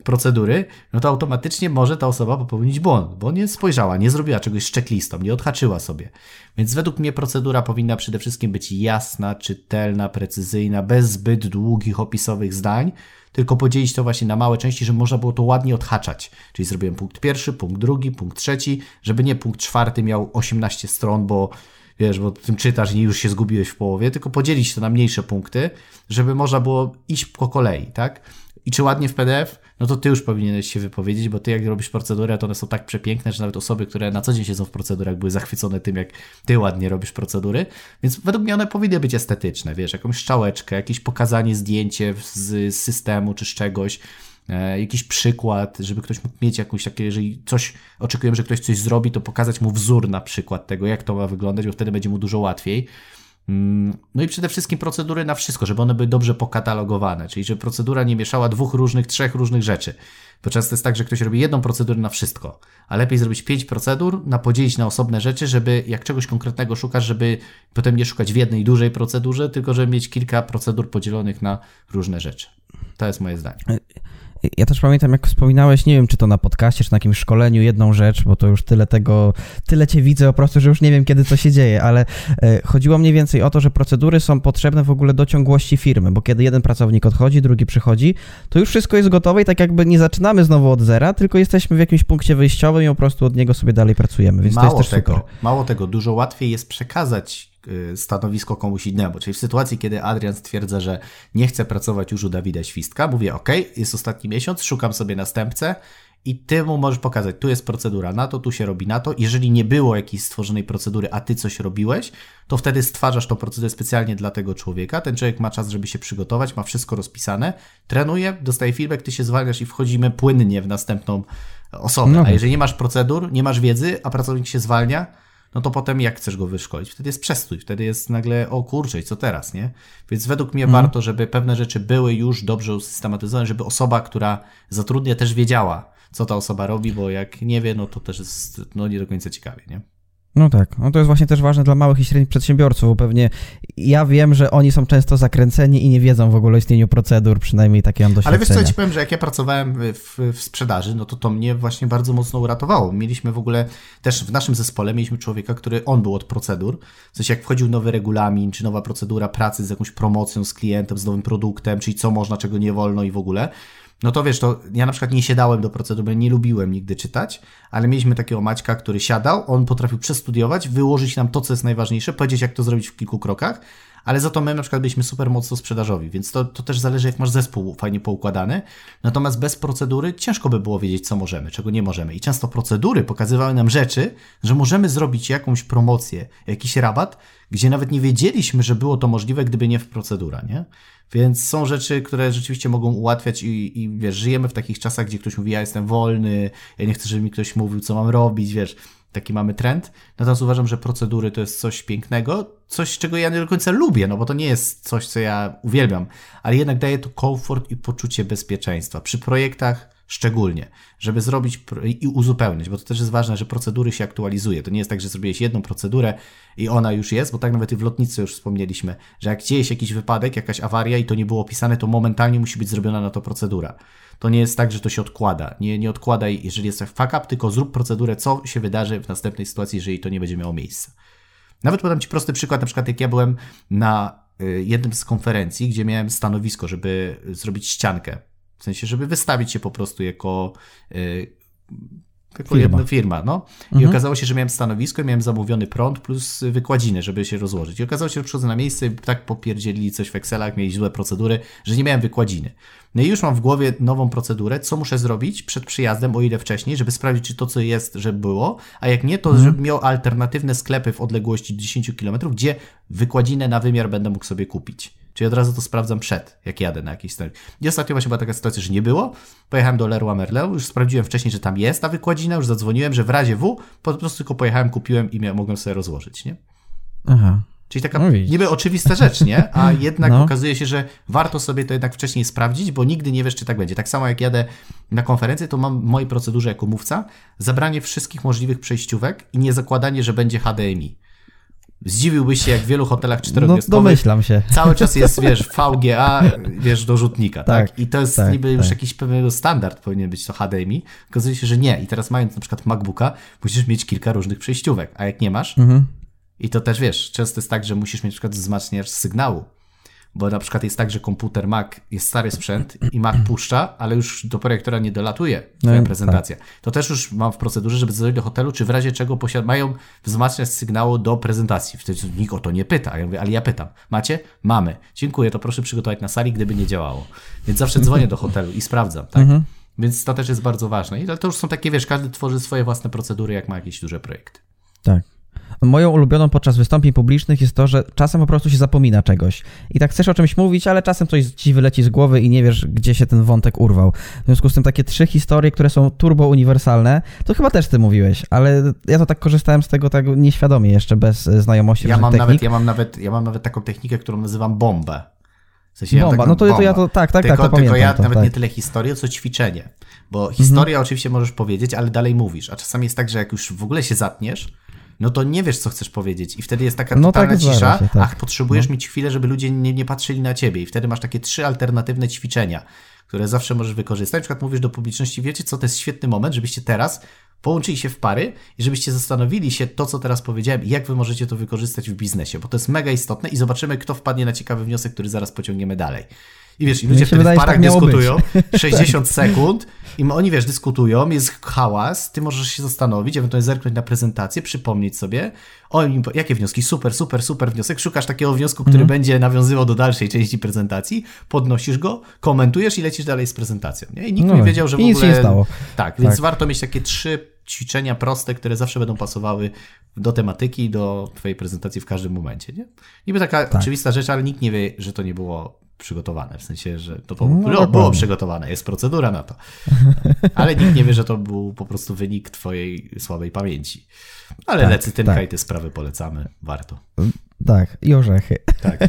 procedury, no to automatycznie może ta osoba popełnić błąd, bo nie spojrzała, nie zrobiła czegoś z checklistą, nie odhaczyła sobie. Więc według mnie procedura powinna przede wszystkim być jasna, czytelna, precyzyjna, bez zbyt długich opisowych zdań, tylko podzielić to właśnie na małe części, żeby można było to ładnie odhaczać. Czyli zrobiłem punkt pierwszy, punkt drugi, punkt trzeci, żeby nie punkt czwarty miał 18 stron, bo wiesz, bo tym czytasz i już się zgubiłeś w połowie, tylko podzielić to na mniejsze punkty, żeby można było iść po kolei, tak? I czy ładnie w PDF? No to ty już powinieneś się wypowiedzieć, bo ty jak robisz procedurę, to one są tak przepiękne, że nawet osoby, które na co dzień siedzą w procedurach, były zachwycone tym, jak ty ładnie robisz procedury. Więc według mnie one powinny być estetyczne, wiesz, jakąś strzałeczkę, jakieś pokazanie zdjęcie z systemu czy z czegoś, e, jakiś przykład, żeby ktoś mógł mieć jakąś takie, jeżeli coś oczekujemy, że ktoś coś zrobi, to pokazać mu wzór na przykład tego, jak to ma wyglądać, bo wtedy będzie mu dużo łatwiej. Mm, no i przede wszystkim procedury na wszystko, żeby one były dobrze pokatalogowane, czyli żeby procedura nie mieszała dwóch różnych, trzech różnych rzeczy. Bo często jest tak, że ktoś robi jedną procedurę na wszystko, a lepiej zrobić pięć procedur, na podzielić na osobne rzeczy, żeby jak czegoś konkretnego szukasz, żeby potem nie szukać w jednej dużej procedurze, tylko żeby mieć kilka procedur podzielonych na różne rzeczy. To jest moje zdanie. Ja też pamiętam, jak wspominałeś, nie wiem, czy to na podcaście, czy na jakimś szkoleniu, jedną rzecz, bo to już tyle tego, tyle cię widzę po prostu, że już nie wiem, kiedy co się dzieje, ale e, chodziło mniej więcej o to, że procedury są potrzebne w ogóle do ciągłości firmy, bo kiedy jeden pracownik odchodzi, drugi przychodzi, to już wszystko jest gotowe i tak jakby nie zaczynamy znowu od zera, tylko jesteśmy w jakimś punkcie wyjściowym i po prostu od niego sobie dalej pracujemy, więc mało to jest też tego, super. Mało tego, dużo łatwiej jest przekazać stanowisko komuś innemu. Czyli w sytuacji, kiedy Adrian stwierdza, że nie chce pracować już u Dawida Świstka, mówię, ok, jest ostatni miesiąc, szukam sobie następcę i ty mu możesz pokazać, tu jest procedura na to, tu się robi na to. Jeżeli nie było jakiejś stworzonej procedury, a ty coś robiłeś, to wtedy stwarzasz tą procedurę specjalnie dla tego człowieka. Ten człowiek ma czas, żeby się przygotować, ma wszystko rozpisane, trenuje, dostaje feedback, ty się zwalniasz i wchodzimy płynnie w następną osobę. No. A jeżeli nie masz procedur, nie masz wiedzy, a pracownik się zwalnia, no to potem jak chcesz go wyszkolić? Wtedy jest przestój, wtedy jest nagle, o kurczę, co teraz, nie? Więc według mnie mhm. warto, żeby pewne rzeczy były już dobrze usystematyzowane, żeby osoba, która zatrudnia też wiedziała, co ta osoba robi, bo jak nie wie, no to też jest no, nie do końca ciekawie, nie? No tak, no to jest właśnie też ważne dla małych i średnich przedsiębiorców, bo pewnie ja wiem, że oni są często zakręceni i nie wiedzą w ogóle o istnieniu procedur, przynajmniej takie mam doświadczenie. Ale wiesz co, ja ci powiem, że jak ja pracowałem w, w, sprzedaży, no to to mnie właśnie bardzo mocno uratowało. Mieliśmy w ogóle, też w naszym zespole mieliśmy człowieka, który on był od procedur, w sensie jak wchodził nowy regulamin, czy nowa procedura pracy z jakąś promocją, z klientem, z nowym produktem, czyli co można, czego nie wolno i w ogóle, no to wiesz, to ja na przykład nie siadałem do procedury, nie lubiłem nigdy czytać, ale mieliśmy takiego Maćka, który siadał, on potrafił przestudiować, wyłożyć nam to, co jest najważniejsze, powiedzieć, jak to zrobić w kilku krokach, ale za to my na przykład byliśmy super mocno sprzedażowi, więc to, to też zależy, jak masz zespół fajnie poukładany. Natomiast bez procedury ciężko by było wiedzieć, co możemy, czego nie możemy. I często procedury pokazywały nam rzeczy, że możemy zrobić jakąś promocję, jakiś rabat, gdzie nawet nie wiedzieliśmy, że było to możliwe, gdyby nie w procedura, nie? Więc są rzeczy, które rzeczywiście mogą ułatwiać i, i wiesz, żyjemy w takich czasach, gdzie ktoś mówi, ja jestem wolny, ja nie chcę, żeby mi ktoś mówił, co mam robić, wiesz, taki mamy trend. Natomiast uważam, że procedury to jest coś pięknego, coś, czego ja nie do końca lubię, no bo to nie jest coś, co ja uwielbiam, ale jednak daje to komfort i poczucie bezpieczeństwa. Przy projektach szczególnie, żeby zrobić i uzupełnić, bo to też jest ważne, że procedury się aktualizuje. To nie jest tak, że zrobiłeś jedną procedurę i ona już jest, bo tak nawet i w lotnicy już wspomnieliśmy, że jak dzieje się jakiś wypadek, jakaś awaria i to nie było opisane, to momentalnie musi być zrobiona na to procedura. To nie jest tak, że to się odkłada. Nie, nie odkładaj, jeżeli jest fuck up, tylko zrób procedurę, co się wydarzy w następnej sytuacji, jeżeli to nie będzie miało miejsca. Nawet podam Ci prosty przykład, na przykład jak ja byłem na y, jednym z konferencji, gdzie miałem stanowisko, żeby zrobić ściankę w sensie, żeby wystawić się po prostu jako, yy, jako firma. jedna firma. No. Mhm. I okazało się, że miałem stanowisko, miałem zamówiony prąd plus wykładziny, żeby się rozłożyć. I okazało się, że przychodzę na miejsce i tak popierdzielili coś w Excelach, mieli złe procedury, że nie miałem wykładziny. No i już mam w głowie nową procedurę, co muszę zrobić przed przyjazdem, o ile wcześniej, żeby sprawdzić, czy to, co jest, żeby było, a jak nie, to mhm. żeby miał alternatywne sklepy w odległości 10 km, gdzie wykładzinę na wymiar będę mógł sobie kupić. Czyli od razu to sprawdzam przed, jak jadę na jakiś stanowisko. I ostatnio właśnie była taka sytuacja, że nie było. Pojechałem do Leroy Merlin, już sprawdziłem wcześniej, że tam jest ta wykładzina, już zadzwoniłem, że w razie W po prostu tylko pojechałem, kupiłem i mogłem sobie rozłożyć, nie? Aha. Czyli taka no niby oczywista rzecz, nie? A jednak no. okazuje się, że warto sobie to jednak wcześniej sprawdzić, bo nigdy nie wiesz, czy tak będzie. Tak samo jak jadę na konferencję, to mam w mojej procedurze jako mówca zabranie wszystkich możliwych przejściówek i nie zakładanie, że będzie HDMI. Zdziwiłbyś się, jak w wielu hotelach czterogwiazdkowych. No, domyślam się. Cały czas jest, wiesz, VGA, wiesz, do rzutnika, tak? tak? I to jest tak, niby tak. już jakiś pewnego standard powinien być to HDMI. Okazuje się, że nie. I teraz mając na przykład MacBooka, musisz mieć kilka różnych przejściówek, a jak nie masz, mhm. i to też, wiesz, często jest tak, że musisz mieć na przykład wzmacniacz sygnału, bo na przykład jest tak, że komputer Mac jest stary sprzęt i Mac puszcza, ale już do projektora nie dolatuje twoja no, prezentacja. Tak. To też już mam w procedurze, żeby zadzwonić do hotelu, czy w razie czego posiad- mają wzmacniać sygnału do prezentacji. Wtedy nikt o to nie pyta. Ja mówię, ale ja pytam. Macie? Mamy. Dziękuję, to proszę przygotować na sali, gdyby nie działało. Więc zawsze dzwonię do hotelu i sprawdzam, tak? Mhm. Więc to też jest bardzo ważne. I to już są takie, wiesz, każdy tworzy swoje własne procedury, jak ma jakieś duże projekty. Tak. Moją ulubioną podczas wystąpień publicznych jest to, że czasem po prostu się zapomina czegoś. I tak chcesz o czymś mówić, ale czasem coś ci wyleci z głowy i nie wiesz, gdzie się ten wątek urwał. W związku z tym takie trzy historie, które są turbo uniwersalne, to chyba też ty mówiłeś, ale ja to tak korzystałem z tego tak nieświadomie jeszcze, bez znajomości ja mam technik. Nawet, ja, mam nawet, ja mam nawet taką technikę, którą nazywam bombę. W sensie bomba, ja no to, bomba. to ja to tak, tak, tylko, tak, to Tylko ja to, nawet tak. nie tyle historię, co ćwiczenie. Bo historia mhm. oczywiście możesz powiedzieć, ale dalej mówisz. A czasami jest tak, że jak już w ogóle się zatniesz, no to nie wiesz, co chcesz powiedzieć. I wtedy jest taka no totalna tak cisza, się, tak. ach, potrzebujesz no. mieć chwilę, żeby ludzie nie, nie patrzyli na ciebie. I wtedy masz takie trzy alternatywne ćwiczenia, które zawsze możesz wykorzystać. Na przykład mówisz do publiczności, wiecie co, to jest świetny moment, żebyście teraz połączyli się w pary i żebyście zastanowili się to, co teraz powiedziałem i jak wy możecie to wykorzystać w biznesie, bo to jest mega istotne i zobaczymy, kto wpadnie na ciekawy wniosek, który zaraz pociągniemy dalej. I wiesz, i ludzie wtedy wydaje, w parach tak dyskutują 60 sekund I oni, wiesz, dyskutują, jest hałas, ty możesz się zastanowić, ewentualnie zerknąć na prezentację, przypomnieć sobie, o, jakie wnioski, super, super, super wniosek, szukasz takiego wniosku, który mm. będzie nawiązywał do dalszej części prezentacji, podnosisz go, komentujesz i lecisz dalej z prezentacją, nie? I nikt no, nie wiedział, że w ogóle... nic się nie stało. Tak, więc tak. warto mieć takie trzy ćwiczenia proste, które zawsze będą pasowały do tematyki, do twojej prezentacji w każdym momencie, nie? Niby taka tak. oczywista rzecz, ale nikt nie wie, że to nie było przygotowane, w sensie, że to było, no, było przygotowane, jest procedura na to. Ale nikt nie wie, że to był po prostu wynik twojej słabej pamięci. Ale tak, lecytynka tak. i te sprawy polecamy, warto. Tak, i orzechy. Tak.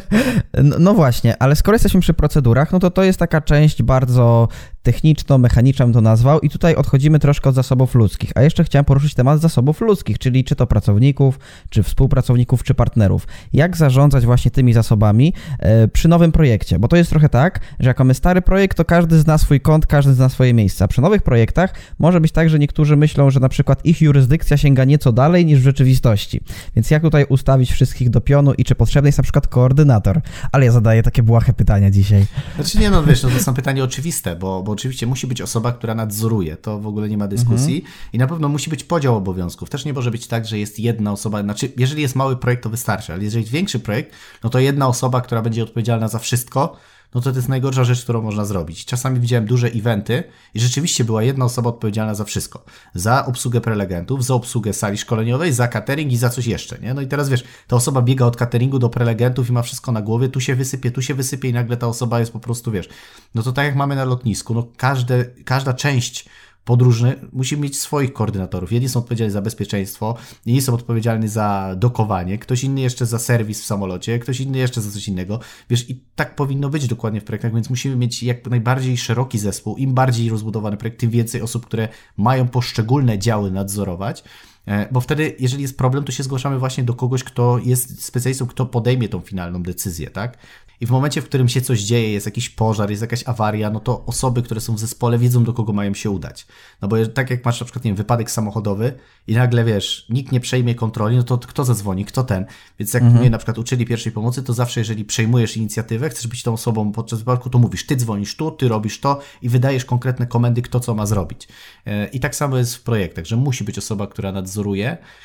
No, no, właśnie, ale skoro jesteśmy przy procedurach, no to to jest taka część bardzo techniczno-mechaniczna, bym to nazwał, i tutaj odchodzimy troszkę od zasobów ludzkich. A jeszcze chciałem poruszyć temat zasobów ludzkich, czyli czy to pracowników, czy współpracowników, czy partnerów. Jak zarządzać właśnie tymi zasobami e, przy nowym projekcie? Bo to jest trochę tak, że jak mamy stary projekt, to każdy zna swój kąt, każdy zna swoje miejsca. Przy nowych projektach może być tak, że niektórzy myślą, że na przykład ich jurysdykcja sięga nieco dalej niż w rzeczywistości. Więc jak tutaj ustawić wszystkich do pionu i czy potrzebny jest na przykład koordynator? Ale ja zadaję takie błahe pytania dzisiaj. Znaczy nie, no wiesz, no to są pytania oczywiste, bo, bo oczywiście musi być osoba, która nadzoruje, to w ogóle nie ma dyskusji mhm. i na pewno musi być podział obowiązków. Też nie może być tak, że jest jedna osoba, znaczy jeżeli jest mały projekt, to wystarczy, ale jeżeli jest większy projekt, no to jedna osoba, która będzie odpowiedzialna za wszystko, no to to jest najgorsza rzecz, którą można zrobić. Czasami widziałem duże eventy i rzeczywiście była jedna osoba odpowiedzialna za wszystko. Za obsługę prelegentów, za obsługę sali szkoleniowej, za catering i za coś jeszcze, nie? No i teraz wiesz, ta osoba biega od cateringu do prelegentów i ma wszystko na głowie, tu się wysypie, tu się wysypie i nagle ta osoba jest po prostu, wiesz, no to tak jak mamy na lotnisku, no każde, każda część podróżny musi mieć swoich koordynatorów. Jedni są odpowiedzialni za bezpieczeństwo, inni są odpowiedzialni za dokowanie, ktoś inny jeszcze za serwis w samolocie, ktoś inny jeszcze za coś innego. Wiesz, i tak powinno być dokładnie w projektach, więc musimy mieć jak najbardziej szeroki zespół. Im bardziej rozbudowany projekt, tym więcej osób, które mają poszczególne działy nadzorować. E, bo wtedy, jeżeli jest problem, to się zgłaszamy właśnie do kogoś, kto jest specjalistą, kto podejmie tą finalną decyzję, tak? I w momencie, w którym się coś dzieje, jest jakiś pożar, jest jakaś awaria, no to osoby, które są w zespole, wiedzą, do kogo mają się udać. No bo tak jak masz na przykład, nie wiem, wypadek samochodowy i nagle wiesz, nikt nie przejmie kontroli, no to kto zadzwoni, kto ten. Więc jak mhm. mnie na przykład uczyli pierwszej pomocy, to zawsze, jeżeli przejmujesz inicjatywę, chcesz być tą osobą podczas wypadku, to mówisz, ty dzwonisz tu, ty robisz to i wydajesz konkretne komendy, kto co ma zrobić. E, I tak samo jest w projektach, że musi być osoba, która nadzoruje,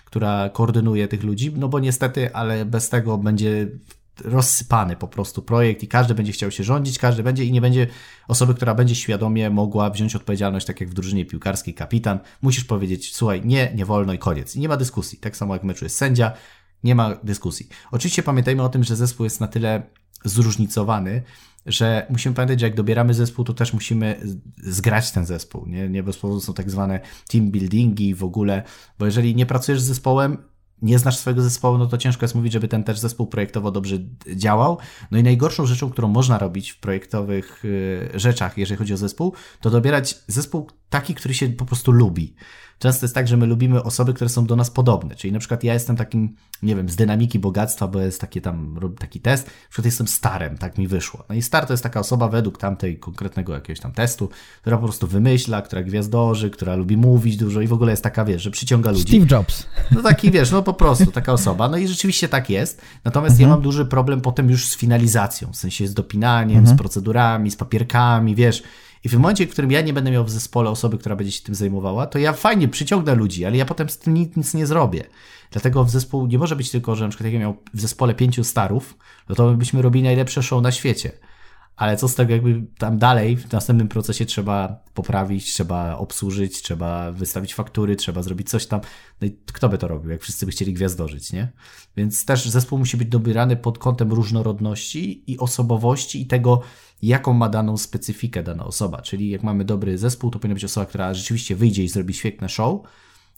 która koordynuje tych ludzi, no bo niestety, ale bez tego będzie rozsypany po prostu projekt i każdy będzie chciał się rządzić, każdy będzie i nie będzie osoby, która będzie świadomie mogła wziąć odpowiedzialność, tak jak w drużynie piłkarskiej kapitan. Musisz powiedzieć, słuchaj, nie, nie wolno i koniec. I nie ma dyskusji. Tak samo jak w meczu jest sędzia, nie ma dyskusji. Oczywiście pamiętajmy o tym, że zespół jest na tyle zróżnicowany, że musimy pamiętać, że jak dobieramy zespół, to też musimy zgrać ten zespół. Nie, nie bez powodu są tak zwane team buildingi w ogóle, bo jeżeli nie pracujesz z zespołem, nie znasz swojego zespołu, no to ciężko jest mówić, żeby ten też zespół projektowo dobrze działał. No i najgorszą rzeczą, którą można robić w projektowych y, rzeczach, jeżeli chodzi o zespół, to dobierać zespół taki, który się po prostu lubi. Często jest tak, że my lubimy osoby, które są do nas podobne. Czyli na przykład ja jestem takim, nie wiem, z dynamiki bogactwa, bo jest taki tam, taki test, na przykład jestem starem, tak mi wyszło. No i star to jest taka osoba według tamtej konkretnego jakiegoś tam testu, która po prostu wymyśla, która gwiazdorzy, która lubi mówić dużo i w ogóle jest taka, wiesz, że przyciąga ludzi. Steve Jobs. No taki, wiesz, no po prostu taka osoba. No i rzeczywiście tak jest. Natomiast mhm. ja mam duży problem potem już z finalizacją, w sensie z dopinaniem, mhm. z procedurami, z papierkami, wiesz, i w momencie, w którym ja nie będę miał w zespole osoby, która będzie się tym zajmowała, to ja fajnie przyciągnę ludzi, ale ja potem z tym nic, nic nie zrobię. Dlatego w zespół nie może być tylko, że na przykład jak ja miał w zespole pięciu starów, no to byśmy robili najlepsze show na świecie. Ale co z tego, jakby tam dalej w następnym procesie trzeba poprawić, trzeba obsłużyć, trzeba wystawić faktury, trzeba zrobić coś tam. No i kto by to robił, jak wszyscy by chcieli gwiazdożyć, nie? Więc też zespół musi być dobierany pod kątem różnorodności i osobowości i tego, jaką ma daną specyfikę dana osoba. Czyli jak mamy dobry zespół, to powinna być osoba, która rzeczywiście wyjdzie i zrobi świetne show.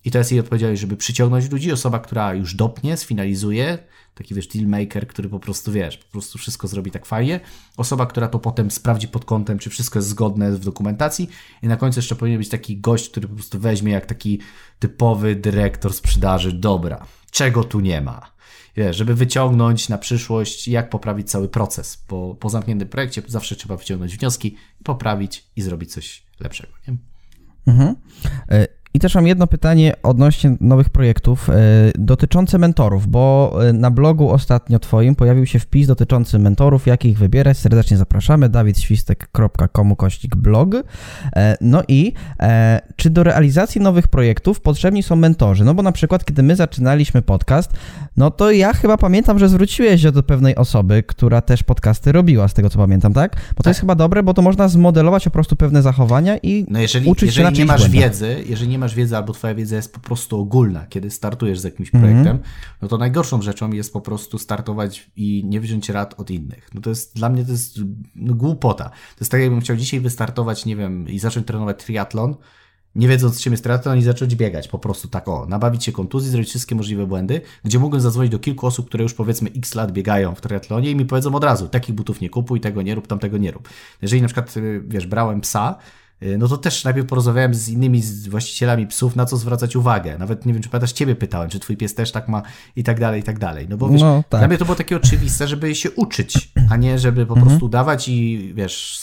I to jest jej odpowiedzialność, żeby przyciągnąć ludzi. Osoba, która już dopnie, sfinalizuje, taki wiesz, dealmaker, który po prostu wiesz, po prostu wszystko zrobi tak fajnie. Osoba, która to potem sprawdzi pod kątem, czy wszystko jest zgodne w dokumentacji. I na końcu jeszcze powinien być taki gość, który po prostu weźmie jak taki typowy dyrektor sprzedaży. Dobra, czego tu nie ma? wiesz, żeby wyciągnąć na przyszłość, jak poprawić cały proces. Bo po zamkniętym projekcie zawsze trzeba wyciągnąć wnioski, poprawić i zrobić coś lepszego. Nie? Mhm. I też mam jedno pytanie odnośnie nowych projektów e, dotyczące mentorów, bo e, na blogu ostatnio Twoim pojawił się wpis dotyczący mentorów, jakich wybierać. Serdecznie zapraszamy, dawidświstek.com kościk blog. E, no i czy do realizacji nowych projektów potrzebni są mentorzy? No bo na przykład, kiedy my zaczynaliśmy podcast, no to ja chyba pamiętam, że zwróciłeś się do pewnej osoby, która też podcasty robiła, z tego co pamiętam, tak? Bo to Tak. jest chyba dobre, bo to można zmodelować po prostu pewne zachowania i No jeżeli, uczyć się jeżeli na nie masz błędach. wiedzy, jeżeli nie masz wiedzy albo twoja wiedza jest po prostu ogólna, kiedy startujesz z jakimś Mhm. projektem, no to najgorszą rzeczą jest po prostu startować i nie wziąć rad od innych. No to jest, dla mnie to jest no, głupota. To jest tak jakbym chciał dzisiaj wystartować, nie wiem, i zacząć trenować triatlon, nie wiedząc czym jest triatlon i zacząć biegać po prostu tak o, nabawić się kontuzji, zrobić wszystkie możliwe błędy, gdzie mógłbym zadzwonić do kilku osób, które już powiedzmy x lat biegają w triatlonie i mi powiedzą od razu, takich butów nie kupuj, tego nie rób, tamtego nie rób. Jeżeli na przykład, y, wiesz, brałem psa, no to też najpierw porozmawiałem z innymi właścicielami psów, na co zwracać uwagę. Nawet nie wiem, czy pamiętasz, ciebie pytałem, czy twój pies też tak ma i tak dalej, i tak dalej. No bo wiesz, No, tak. dla mnie to było takie oczywiste, żeby się uczyć, a nie żeby po prostu udawać i wiesz,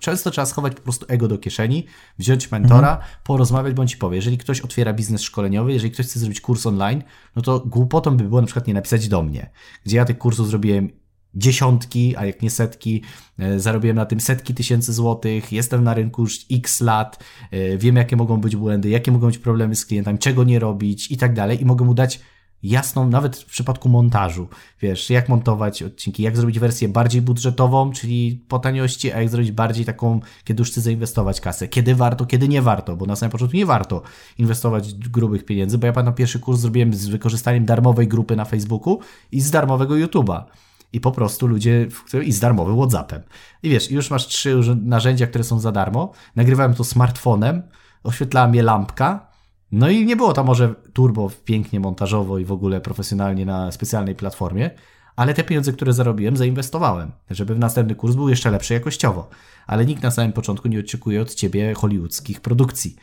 często trzeba schować po prostu ego do kieszeni, wziąć mentora, porozmawiać, bądź ci powie. Jeżeli ktoś otwiera biznes szkoleniowy, jeżeli ktoś chce zrobić kurs online, no to głupotą by było na przykład nie napisać do mnie, gdzie ja tych kursów zrobiłem dziesiątki, a jak nie setki, e, zarobiłem na tym setki tysięcy złotych, jestem na rynku już x lat, e, wiem jakie mogą być błędy, jakie mogą być problemy z klientami, czego nie robić i tak dalej i mogę mu dać jasną, nawet w przypadku montażu, wiesz, jak montować odcinki, jak zrobić wersję bardziej budżetową, czyli po taniości, a jak zrobić bardziej taką, kiedy już chcę zainwestować kasę, kiedy warto, kiedy nie warto, bo na samym początku nie warto inwestować grubych pieniędzy, bo ja pamiętam pierwszy kurs zrobiłem z wykorzystaniem darmowej grupy na Facebooku i z darmowego YouTube'a. I po prostu ludzie, i z darmowym WhatsAppem. I wiesz, już masz trzy narzędzia, które są za darmo. Nagrywałem to smartfonem, oświetlała mnie lampka, no i nie było to może turbo pięknie montażowo i w ogóle profesjonalnie na specjalnej platformie, ale te pieniądze, które zarobiłem, zainwestowałem, żeby w następny kurs był jeszcze lepszy jakościowo. Ale nikt na samym początku nie oczekuje od ciebie hollywoodzkich produkcji.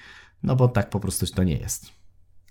No bo tak po prostu to nie jest.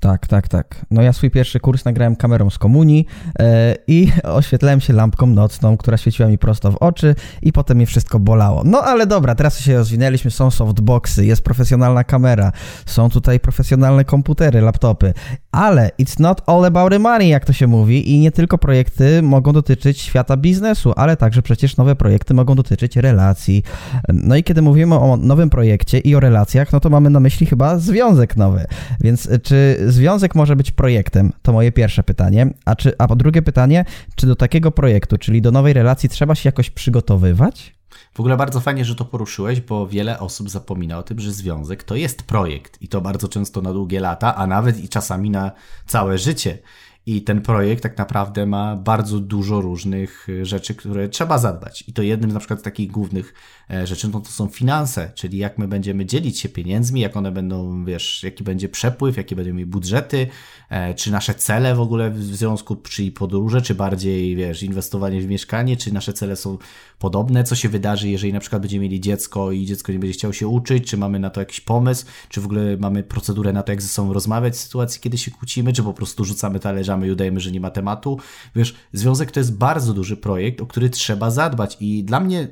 Tak, tak, tak. No ja swój pierwszy kurs nagrałem kamerą z komunii e, i oświetlałem się lampką nocną, która świeciła mi prosto w oczy i potem mnie wszystko bolało. No ale dobra, teraz się rozwinęliśmy, są softboxy, jest profesjonalna kamera, są tutaj profesjonalne komputery, laptopy, ale it's not all about the money, jak to się mówi i nie tylko projekty mogą dotyczyć świata biznesu, ale także przecież nowe projekty mogą dotyczyć relacji. No i kiedy mówimy o nowym projekcie i o relacjach, no to mamy na myśli chyba związek nowy. Więc y, czy związek może być projektem? To moje pierwsze pytanie. A, czy, a po drugie pytanie, czy do takiego projektu, czyli do nowej relacji trzeba się jakoś przygotowywać? W ogóle bardzo fajnie, że to poruszyłeś, bo wiele osób zapomina o tym, że związek to jest projekt i to bardzo często na długie lata, a nawet i czasami na całe życie. I ten projekt tak naprawdę ma bardzo dużo różnych y, rzeczy, które trzeba zadbać. I to jednym z na przykład takich głównych e, rzeczy no to są finanse, czyli jak my będziemy dzielić się pieniędzmi, jak one będą, wiesz, jaki będzie przepływ, jakie będą mieli budżety, e, czy nasze cele w ogóle w związku, czyli podróże, czy bardziej, wiesz, inwestowanie w mieszkanie, czy nasze cele są podobne, co się wydarzy, jeżeli na przykład będziemy mieli dziecko i dziecko nie będzie chciało się uczyć, czy mamy na to jakiś pomysł, czy w ogóle mamy procedurę na to, jak ze sobą rozmawiać w sytuacji, kiedy się kłócimy, czy po prostu rzucamy talerzami i udajemy, że nie ma tematu. Wiesz, związek to jest bardzo duży projekt, o który trzeba zadbać i dla mnie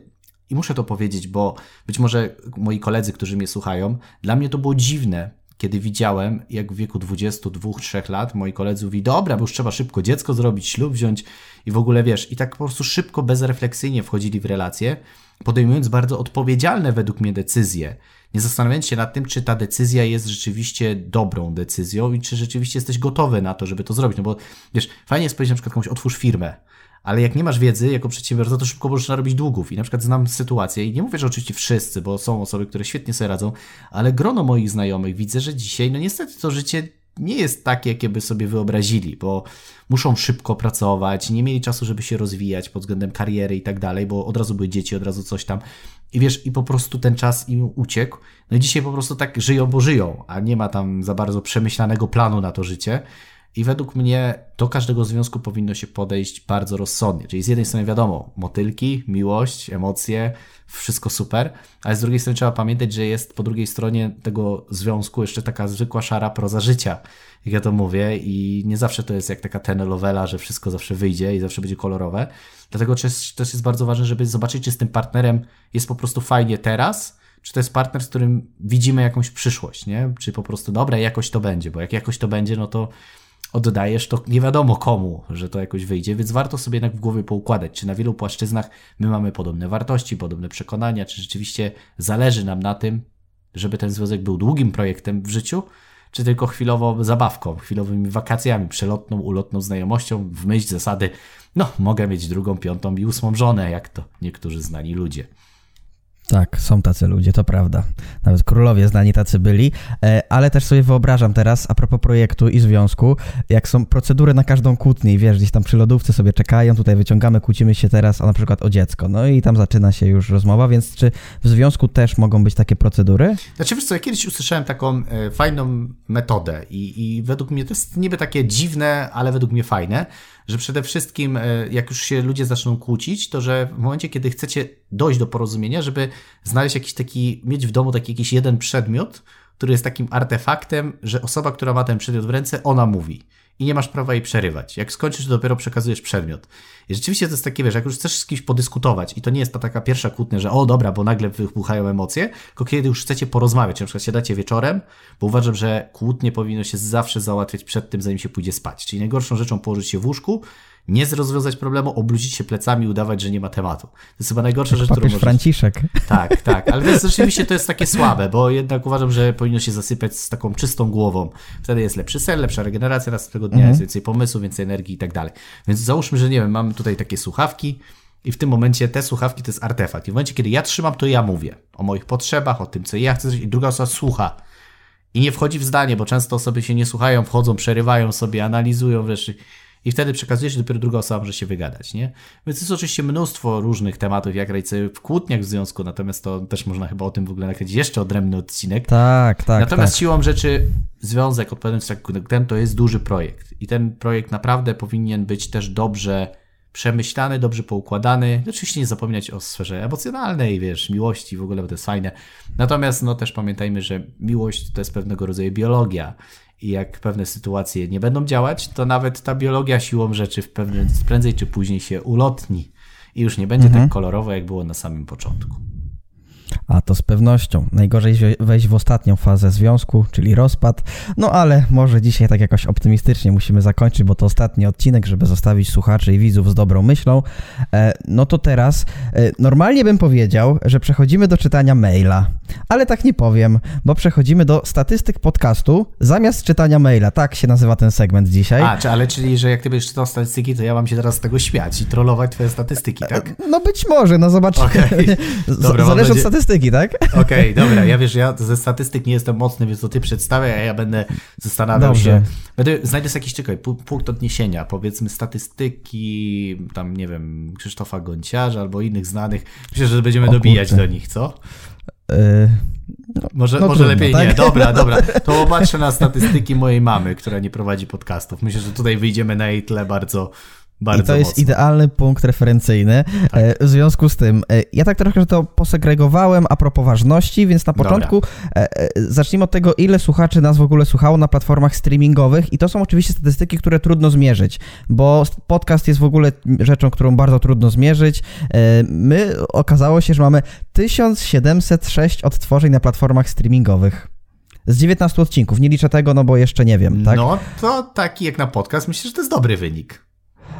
i muszę to powiedzieć, bo być może moi koledzy, którzy mnie słuchają, dla mnie to było dziwne, kiedy widziałem, jak w wieku 22-3 lat moi koledzy mówi, dobra, bo już trzeba szybko dziecko zrobić, ślub wziąć i w ogóle wiesz, i tak po prostu szybko, bezrefleksyjnie wchodzili w relacje, podejmując bardzo odpowiedzialne według mnie decyzje, nie zastanawiając się nad tym, czy ta decyzja jest rzeczywiście dobrą decyzją i czy rzeczywiście jesteś gotowy na to, żeby to zrobić. No bo wiesz, fajnie jest powiedzieć na przykład komuś otwórz firmę, ale jak nie masz wiedzy jako przedsiębiorca, to szybko możesz narobić długów. I na przykład znam sytuację, i nie mówię, że oczywiście wszyscy, bo są osoby, które świetnie sobie radzą, ale grono moich znajomych widzę, że dzisiaj, no niestety to życie nie jest takie, jakie by sobie wyobrazili, bo muszą szybko pracować, nie mieli czasu, żeby się rozwijać pod względem kariery i tak dalej, bo od razu były dzieci, od razu coś tam. I wiesz, i po prostu ten czas im uciekł. No i dzisiaj po prostu tak żyją, bo żyją, a nie ma tam za bardzo przemyślanego planu na to życie. I według mnie do każdego związku powinno się podejść bardzo rozsądnie. Czyli z jednej strony wiadomo, motylki, miłość, emocje, wszystko super, ale z drugiej strony trzeba pamiętać, że jest po drugiej stronie tego związku jeszcze taka zwykła szara proza życia, jak ja to mówię, i nie zawsze to jest jak taka telenowela, że wszystko zawsze wyjdzie i zawsze będzie kolorowe. Dlatego też, jest bardzo ważne, żeby zobaczyć, czy z tym partnerem jest po prostu fajnie teraz, czy to jest partner, z którym widzimy jakąś przyszłość, nie? Czy po prostu, dobra, jakoś to będzie, bo jak jakoś to będzie, no to oddajesz to nie wiadomo komu, że to jakoś wyjdzie, więc warto sobie jednak w głowie poukładać, czy na wielu płaszczyznach my mamy podobne wartości, podobne przekonania, czy rzeczywiście zależy nam na tym, żeby ten związek był długim projektem w życiu, czy tylko chwilową zabawką, chwilowymi wakacjami, przelotną, ulotną znajomością w myśl zasady, no, mogę mieć drugą, piątą i ósmą żonę, jak to niektórzy znani ludzie. Tak, są tacy ludzie, to prawda. Nawet królowie znani tacy byli, e, ale też sobie wyobrażam teraz, a propos projektu i związku, jak są procedury na każdą kłótnię wiesz, gdzieś tam przy lodówce sobie czekają, tutaj wyciągamy, kłócimy się teraz, a na przykład o dziecko. No i tam zaczyna się już rozmowa, więc czy w związku też mogą być takie procedury? Znaczy wiesz co, ja kiedyś usłyszałem taką e, fajną metodę i, i według mnie to jest niby takie dziwne, ale według mnie fajne, że przede wszystkim, e, jak już się ludzie zaczną kłócić, to że w momencie, kiedy chcecie dojść do porozumienia, żeby znaleźć jakiś taki, mieć w domu taki jakiś jeden przedmiot, który jest takim artefaktem, że osoba, która ma ten przedmiot w ręce, ona mówi. I nie masz prawa jej przerywać. Jak skończysz, to dopiero przekazujesz przedmiot. I rzeczywiście to jest takie, wiesz, jak już chcesz z kimś podyskutować, i to nie jest ta taka pierwsza kłótnia, że o dobra, bo nagle wybuchają emocje, tylko kiedy już chcecie porozmawiać, na przykład siadacie wieczorem, bo uważam, że kłótnie powinno się zawsze załatwiać przed tym, zanim się pójdzie spać. Czyli najgorszą rzeczą położyć się w łóżku, nie rozwiązać problemu, obrócić się plecami i udawać, że nie ma tematu. To jest chyba najgorsza rzecz, którą możesz... Franciszek. Tak, tak, ale to jest, rzeczywiście to jest takie słabe, bo jednak uważam, że powinno się zasypać z taką czystą głową. Wtedy jest lepszy sen, lepsza regeneracja następnego dnia, mhm. jest więcej pomysłu, więcej energii i tak dalej. Więc załóżmy, że nie wiem, mamy tutaj takie słuchawki, i w tym momencie te słuchawki to jest artefakt. I w momencie, kiedy ja trzymam, to ja mówię o moich potrzebach, o tym, co ja chcę, i druga osoba słucha. I nie wchodzi w zdanie, bo często osoby się nie słuchają, wchodzą, przerywają sobie, analizują wreszcie i wtedy przekazujesz, dopiero druga osoba może się wygadać, nie? Więc jest oczywiście mnóstwo różnych tematów, jak radzić sobie w kłótniach w związku, natomiast to też można chyba o tym w ogóle nakręcić jeszcze odrębny odcinek. Tak, tak. Natomiast tak. siłą rzeczy związek, odpowiadając tak, ten to jest duży projekt i ten projekt naprawdę powinien być też dobrze przemyślany, dobrze poukładany. Oczywiście nie zapominać o sferze emocjonalnej, wiesz, miłości w ogóle, bo to jest fajne. Natomiast no też pamiętajmy, że miłość to jest pewnego rodzaju biologia i jak pewne sytuacje nie będą działać, to nawet ta biologia siłą rzeczy w pewnym, prędzej czy później się ulotni i już nie będzie mhm. tak kolorowo, jak było na samym początku. A to z pewnością. Najgorzej wejść w ostatnią fazę związku, czyli rozpad. No ale może dzisiaj tak jakoś optymistycznie musimy zakończyć, bo to ostatni odcinek, żeby zostawić słuchaczy i widzów z dobrą myślą. E, no to teraz e, normalnie bym powiedział, że przechodzimy do czytania maila, ale tak nie powiem, bo przechodzimy do statystyk podcastu zamiast czytania maila. Tak się nazywa ten segment dzisiaj. A, czy, ale czyli, że jak ty będziesz czytał statystyki, to ja mam się teraz z tego śmiać i trollować twoje statystyki, tak? E, no być może, no zobaczymy. Okay. Dobra, Zależy od statystyki, tak? Okej, okay, dobra, ja wiesz, ja ze statystyk nie jestem mocny, więc to ty przedstawiaj, a ja będę zastanawiał Dobrze. się. Będę, znajdę sobie jakiś, czekaj, punkt odniesienia, powiedzmy statystyki, tam nie wiem, Krzysztofa Gonciarza albo innych znanych. Myślę, że będziemy o, dobijać kurczę. do nich, co? Yy, no, może no może trudno, lepiej tak? nie. Dobra, dobra. To popatrzę na statystyki mojej mamy, która nie prowadzi podcastów. Myślę, że tutaj wyjdziemy na jej tle bardzo bardzo I to jest mocno. idealny punkt referencyjny. Tak. E, w związku z tym, e, ja tak trochę to posegregowałem a propos ważności, więc na początku Dobra. E, zacznijmy od tego, ile słuchaczy nas w ogóle słuchało na platformach streamingowych i to są oczywiście statystyki, które trudno zmierzyć, bo podcast jest w ogóle rzeczą, którą bardzo trudno zmierzyć. My okazało się, że mamy 1706 odtworzeń na platformach streamingowych. Z 19 odcinków. Nie liczę tego, no bo jeszcze nie wiem, tak? No, to taki jak na podcast, myślę, że to jest dobry wynik.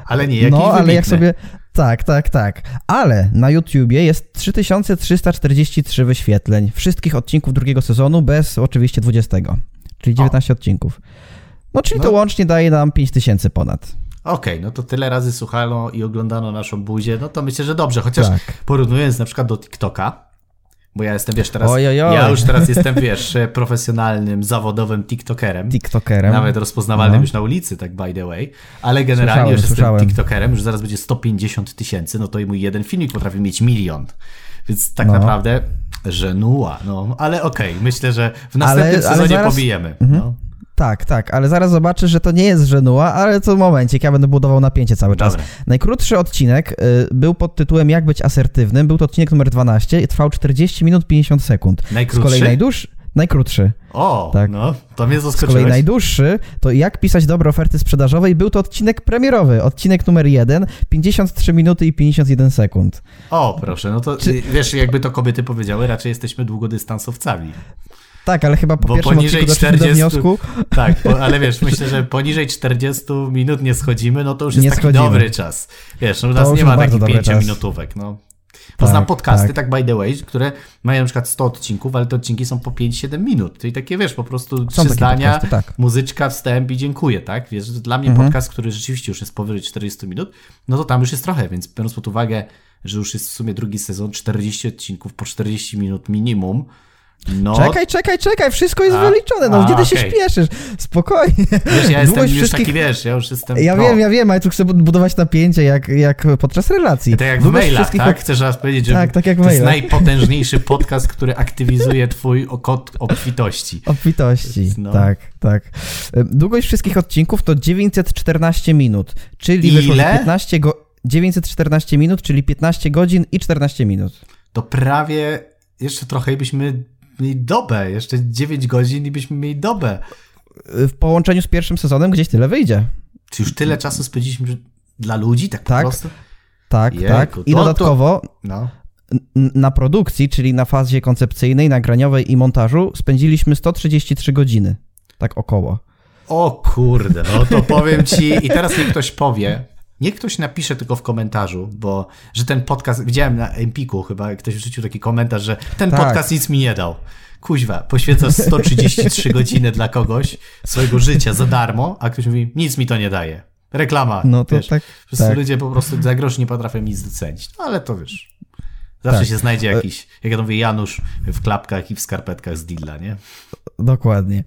Ale nie, jakiś No, ale wybitny. jak sobie... Tak, tak, tak. Ale na YouTubie jest 3343 wyświetleń wszystkich odcinków drugiego sezonu, bez oczywiście 20, czyli 19 o. odcinków. No, czyli no. to łącznie daje nam 5000 ponad. Okej, okay, no to tyle razy słuchano i oglądano naszą buzię, no to myślę, że dobrze. Chociaż tak. porównując na przykład do TikToka, bo ja jestem, wiesz, teraz. Ojojoj. Ja już teraz jestem, wiesz, profesjonalnym, zawodowym TikTokerem. TikTokerem. Nawet rozpoznawalnym no. już na ulicy, tak by the way. Ale generalnie słyszałem, już słyszałem. jestem TikTokerem, już zaraz będzie 150 tysięcy, no to i mój jeden filmik potrafi mieć milion. Więc tak no. naprawdę żenuła, no. Ale okej, okay, myślę, że w następnym ale, sezonie ale zaraz... pobijemy. Mhm. No. Tak, tak, ale zaraz zobaczysz, że to nie jest żenuła, ale to momencik, ja będę budował napięcie cały czas. Dobra. Najkrótszy odcinek y, był pod tytułem Jak być asertywnym, był to odcinek numer 12 i trwał 40 minut 50 sekund. Najkrótszy? Z kolei najdłuższy najkrótszy. O, tak. no, to mnie zaskoczyłeś. Z kolei najdłuższy to jak pisać dobre oferty sprzedażowe i był to odcinek premierowy, odcinek numer jeden, 53 minuty i 51 sekund. O, proszę, no to Czy... wiesz, jakby to kobiety powiedziały, raczej jesteśmy długodystansowcami. Tak, ale chyba po Bo pierwszym poniżej 40, do wniosku... Tak, po, ale wiesz, myślę, że poniżej 40 minut nie schodzimy, no to już jest nie taki schodzimy. dobry czas. Wiesz, no u nas nie ma takich 5 minutówek, no. Poznam tak, podcasty, tak. tak by the way, które mają na przykład 100 odcinków, ale te odcinki są po 5-7 minut. Czyli takie, wiesz, po prostu są trzy zdania, podcasty, tak. muzyczka, wstęp i dziękuję, tak? Wiesz, dla mnie mhm. podcast, który rzeczywiście już jest powyżej 40 minut, no to tam już jest trochę, więc biorąc pod uwagę, że już jest w sumie drugi sezon, 40 odcinków po 40 minut minimum, no. Czekaj, czekaj, czekaj, wszystko jest a, wyliczone, no a, gdzie ty okay. się śpieszysz? Spokojnie. Wiesz, ja jestem już wszystkich... taki, wiesz, ja już jestem... Ja wiem, ja wiem, ale tu chcę budować napięcie jak, jak podczas relacji. Tak jak w mailach, wszystkich... tak? Chcesz raz powiedzieć, że tak, tak jak to jest najpotężniejszy podcast, który aktywizuje twój kod obfitości. Obfitości, no. tak, tak. Długość wszystkich odcinków to 914 minut, czyli Ile? wyszło 15 go... 914 minut, czyli 15 godzin i 14 minut. To prawie jeszcze trochę byśmy mieli dobę, jeszcze 9 godzin i byśmy mieli dobę. W połączeniu z pierwszym sezonem gdzieś tyle wyjdzie. Czy już tyle czasu spędziliśmy dla ludzi, tak, tak po prostu? Tak, Jejku, tak. I to, dodatkowo to... No. na produkcji, czyli na fazie koncepcyjnej, nagraniowej i montażu spędziliśmy 133 godziny. Tak około. O kurde, no to powiem ci, i teraz niech ktoś powie, Niech ktoś napisze tylko w komentarzu, bo że ten podcast, widziałem na Empiku chyba, ktoś wrzucił taki komentarz, że ten tak. podcast nic mi nie dał. Kuźwa, poświęcasz 133 godziny dla kogoś swojego życia za darmo, a ktoś mówi, nic mi to nie daje. Reklama. No to wiesz, tak. Wszyscy tak. ludzie po prostu za grosz nie potrafią nic docenić. No ale to wiesz. Zawsze tak. się znajdzie jakiś, jak ja to mówię, Janusz w klapkach i w skarpetkach z Dilla, nie? Dokładnie.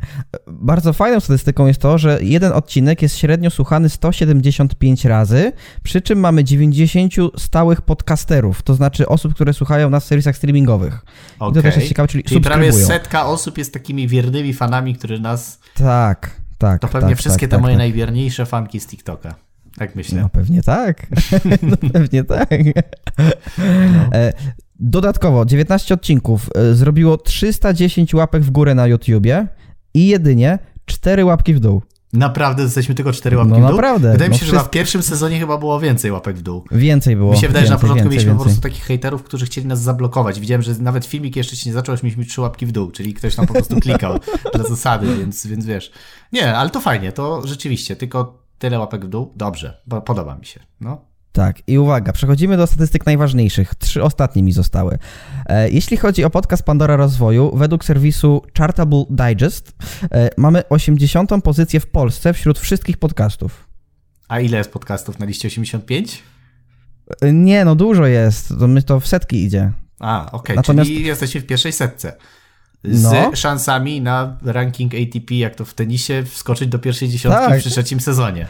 Bardzo fajną statystyką jest to, że jeden odcinek jest średnio słuchany 175 razy, przy czym mamy 90 stałych podcasterów, to znaczy osób, które słuchają nas w serwisach streamingowych. Okay. I to też jest ciekawe, czyli, czyli prawie setka osób jest takimi wiernymi fanami, którzy nas... Tak, tak. To pewnie tak, wszystkie tak, te tak, moje tak. najwierniejsze fanki z TikToka. Tak myślę. No pewnie tak. no pewnie tak. No. Dodatkowo 19 odcinków e, zrobiło 310 łapek w górę na YouTubie i jedynie 4 łapki w dół. Naprawdę jesteśmy tylko 4 łapki no, w dół? naprawdę. Wydaje mi się, no, że w pierwszym sezonie chyba było więcej łapek w dół. Więcej było. Mi się wydaje, więcej, że na początku więcej, mieliśmy więcej. po prostu takich hejterów, którzy chcieli nas zablokować. Widziałem, że nawet filmik jeszcze się nie zaczął, mieliśmy 3 łapki w dół, czyli ktoś tam po prostu klikał dla zasady, więc, więc wiesz. Nie, ale to fajnie, to rzeczywiście, tylko tyle łapek w dół, dobrze, podoba mi się. No. Tak, i uwaga, przechodzimy do statystyk najważniejszych. Trzy ostatnie mi zostały. E, jeśli chodzi o podcast Pandora Rozwoju, według serwisu Chartable Digest e, mamy 80. pozycję w Polsce wśród wszystkich podcastów. A ile jest podcastów na liście 85? E, nie, no dużo jest. To, my to w setki idzie. A, okej, okay. Natomiast... czyli jesteście w pierwszej setce. Z no. szansami na ranking ATP, jak to w tenisie, wskoczyć do pierwszej dziesiątki tak. przy trzecim sezonie.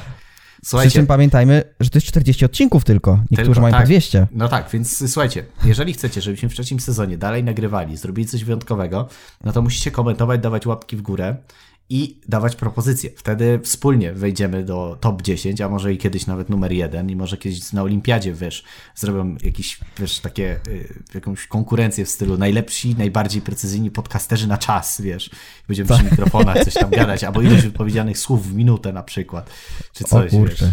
Słuchajcie, Przy czym pamiętajmy, że to jest 40 odcinków tylko. Niektórzy tylko, mają tak. po 200. No tak, więc słuchajcie, jeżeli chcecie, żebyśmy w trzecim sezonie dalej nagrywali, zrobili coś wyjątkowego, no to musicie komentować, dawać łapki w górę i dawać propozycje. Wtedy wspólnie wejdziemy do top 10, a może i kiedyś nawet numer 1 i może kiedyś na olimpiadzie, wiesz, zrobią jakieś, wiesz, takie, y, jakąś konkurencję w stylu najlepsi, najbardziej precyzyjni podcasterzy na czas, wiesz. Będziemy przy tak. mikrofonach coś tam gadać, albo ilość wypowiedzianych słów w minutę na przykład, czy coś, wiesz.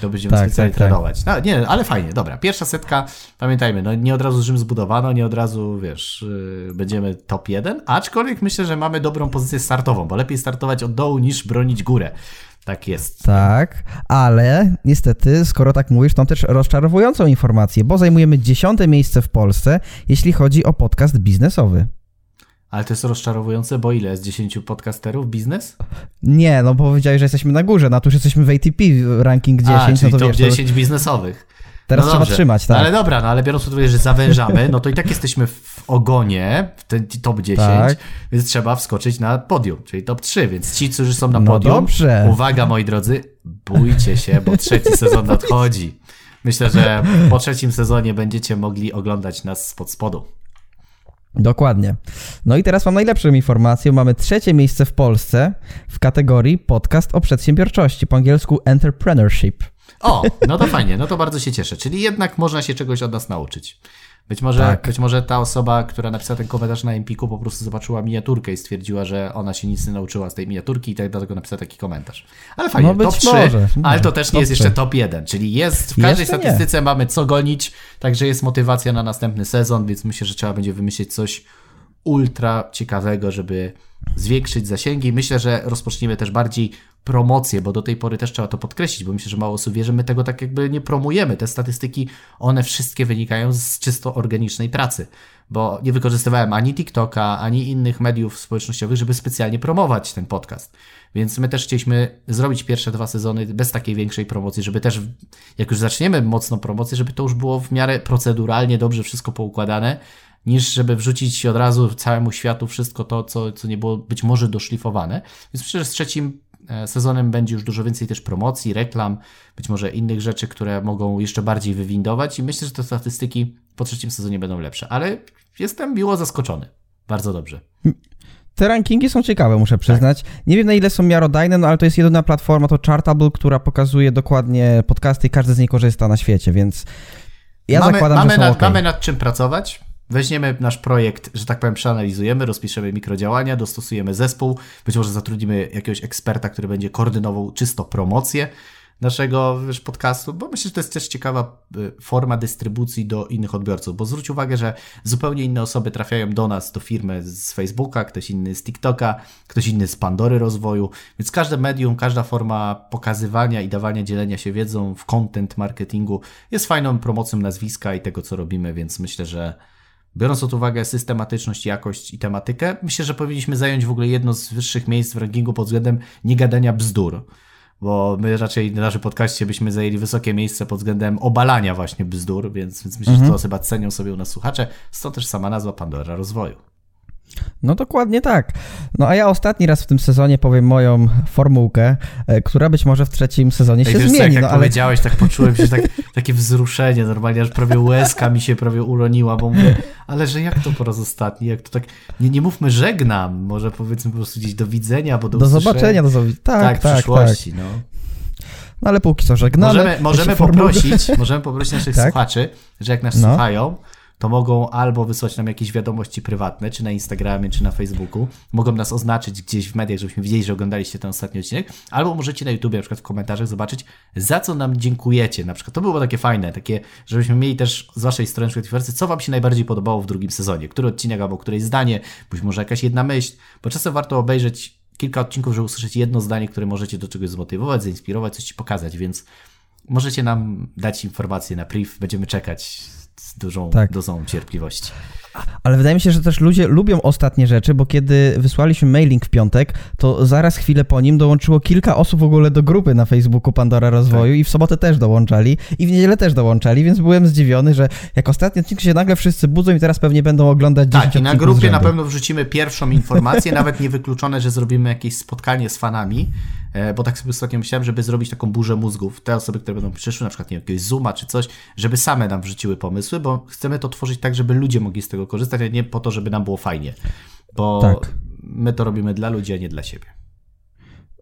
To będziemy tak, specjalnie tak, tak. trenować. No, nie, ale fajnie, dobra. Pierwsza setka, pamiętajmy, no nie od razu Rzym zbudowano, nie od razu, wiesz, yy, będziemy top 1, aczkolwiek myślę, że mamy dobrą pozycję startową, bo lepiej startować startować od dołu niż bronić górę. Tak jest. Tak, ale niestety, skoro tak mówisz, to mam też rozczarowującą informację, bo zajmujemy dziesiąte miejsce w Polsce, jeśli chodzi o podcast biznesowy. Ale to jest rozczarowujące, bo ile jest 10 podcasterów biznes? Nie, no bo powiedziałeś, że jesteśmy na górze, no to już jesteśmy w ATP, ranking 10, A, czyli no to top wiesz, 10 to... biznesowych. Teraz no trzeba trzymać, tak. No ale dobra, no ale biorąc pod uwagę, że zawężamy, no to i tak jesteśmy w ogonie, w ten top 10, tak. więc trzeba wskoczyć na podium, czyli top 3, więc ci, którzy są na no podium, dobrze. uwaga moi drodzy, bójcie się, bo trzeci sezon nadchodzi. Myślę, że po trzecim sezonie będziecie mogli oglądać nas spod spodu. Dokładnie. No i teraz mam najlepszą informację. Mamy trzecie miejsce w Polsce w kategorii podcast o przedsiębiorczości, po angielsku entrepreneurship. O, no to fajnie, no to bardzo się cieszę. Czyli jednak można się czegoś od nas nauczyć. Być może, tak. być może ta osoba, która napisała ten komentarz na Empiku, po prostu zobaczyła miniaturkę i stwierdziła, że ona się nic nie nauczyła z tej miniaturki i tak dlatego napisała taki komentarz. Ale fajnie, no top 3, może. ale to też nie jest 3. jeszcze top 1, czyli jest w każdej jeszcze statystyce nie. mamy co gonić, także jest motywacja na następny sezon, więc myślę, że trzeba będzie wymyślić coś ultra ciekawego, żeby zwiększyć zasięgi. Myślę, że rozpoczniemy też bardziej promocję, bo do tej pory też trzeba to podkreślić, bo myślę, że mało osób wie, że my tego tak jakby nie promujemy. Te statystyki, one wszystkie wynikają z czysto organicznej pracy, bo nie wykorzystywałem ani TikToka, ani innych mediów społecznościowych, żeby specjalnie promować ten podcast. Więc my też chcieliśmy zrobić pierwsze dwa sezony bez takiej większej promocji, żeby też, jak już zaczniemy mocno promocję, żeby to już było w miarę proceduralnie dobrze wszystko poukładane, niż żeby wrzucić od razu całemu światu wszystko to, co, co nie było być może doszlifowane. Więc myślę, że z trzecim e, sezonem będzie już dużo więcej też promocji, reklam, być może innych rzeczy, które mogą jeszcze bardziej wywindować i myślę, że te statystyki po trzecim sezonie będą lepsze. Ale jestem miło zaskoczony. Bardzo dobrze. Te rankingi są ciekawe, muszę przyznać. Tak. Nie wiem na ile są miarodajne, no ale to jest jedyna platforma, to Chartable, która pokazuje dokładnie podcasty i każdy z niej korzysta na świecie, więc ja mamy, zakładam, mamy że są nad, okay. Mamy nad czym pracować. Weźmiemy nasz projekt, że tak powiem, przeanalizujemy, rozpiszemy mikrodziałania, dostosujemy zespół, być może zatrudnimy jakiegoś eksperta, który będzie koordynował czysto promocję naszego wiesz, podcastu, bo myślę, że to jest też ciekawa y, forma dystrybucji do innych odbiorców, bo zwróć uwagę, że zupełnie inne osoby trafiają do nas, do firmy z Facebooka, ktoś inny z TikToka, ktoś inny z Pandory rozwoju, więc każde medium, każda forma pokazywania i dawania, dzielenia się wiedzą w content marketingu jest fajną promocją nazwiska i tego, co robimy, więc myślę, że Biorąc pod uwagę systematyczność, jakość i tematykę, myślę, że powinniśmy zająć w ogóle jedno z wyższych miejsc w rankingu pod względem niegadania bzdur. Bo my raczej na naszym podcaście byśmy zajęli wysokie miejsce pod względem obalania właśnie bzdur, więc, więc myślę, mhm. że to chyba cenią sobie u nas słuchacze. Stąd też sama nazwa Pandora Rozwoju. No dokładnie tak. No a ja ostatni raz w tym sezonie powiem moją formułkę, e, która być może w trzecim sezonie Ej, się wiesz, zmieni. Jak, no, ale... powiedziałeś, tak poczułem się, tak, takie wzruszenie normalnie, aż prawie łezka mi się prawie uroniła, bo mówię, ale że jak to po raz ostatni, jak to tak, nie, nie mówmy żegnam, może powiedzmy po prostu gdzieś do widzenia, bo do Do zobaczenia, do zobaczenia, tak, tak, tak, w przyszłości, tak. no. No ale póki co żegnamy. Możemy, możemy poprosić, możemy poprosić naszych tak? słuchaczy, że jak nas no. słuchają, to mogą albo wysłać nam jakieś wiadomości prywatne, czy na Instagramie, czy na Facebooku. Mogą nas oznaczyć gdzieś w mediach, żebyśmy wiedzieli, że oglądaliście ten ostatni odcinek, albo możecie na YouTube, na przykład w komentarzach zobaczyć, za co nam dziękujecie. Na przykład to było takie fajne, takie, żebyśmy mieli też z waszej strony wersji, co wam się najbardziej podobało w drugim sezonie, który odcinek albo któreś zdanie, być może jakaś jedna myśl, bo czasem warto obejrzeć kilka odcinków, żeby usłyszeć jedno zdanie, które możecie do czegoś zmotywować, zainspirować, coś ci pokazać, więc możecie nam dać informacje na priv, będziemy czekać z dużą tak. dozą cierpliwości. Ale wydaje mi się, że też ludzie lubią ostatnie rzeczy, bo kiedy wysłaliśmy mailing w piątek, to zaraz chwilę po nim dołączyło kilka osób w ogóle do grupy na Facebooku Pandora Rozwoju tak. i w sobotę też dołączali i w niedzielę też dołączali, więc byłem zdziwiony, że jak ostatni odcinek się nagle wszyscy budzą i teraz pewnie będą oglądać Tak, i na grupie na pewno wrzucimy pierwszą informację, nawet niewykluczone, że zrobimy jakieś spotkanie z fanami, E, bo tak sobie ostatnio myślałem, żeby zrobić taką burzę mózgów. Te osoby, które będą przyszły, na przykład nie wiem, jakiegoś Zooma czy coś, żeby same nam wrzuciły pomysły, bo chcemy to tworzyć tak, żeby ludzie mogli z tego korzystać, a nie po to, żeby nam było fajnie. Bo tak. my to robimy dla ludzi, a nie dla siebie.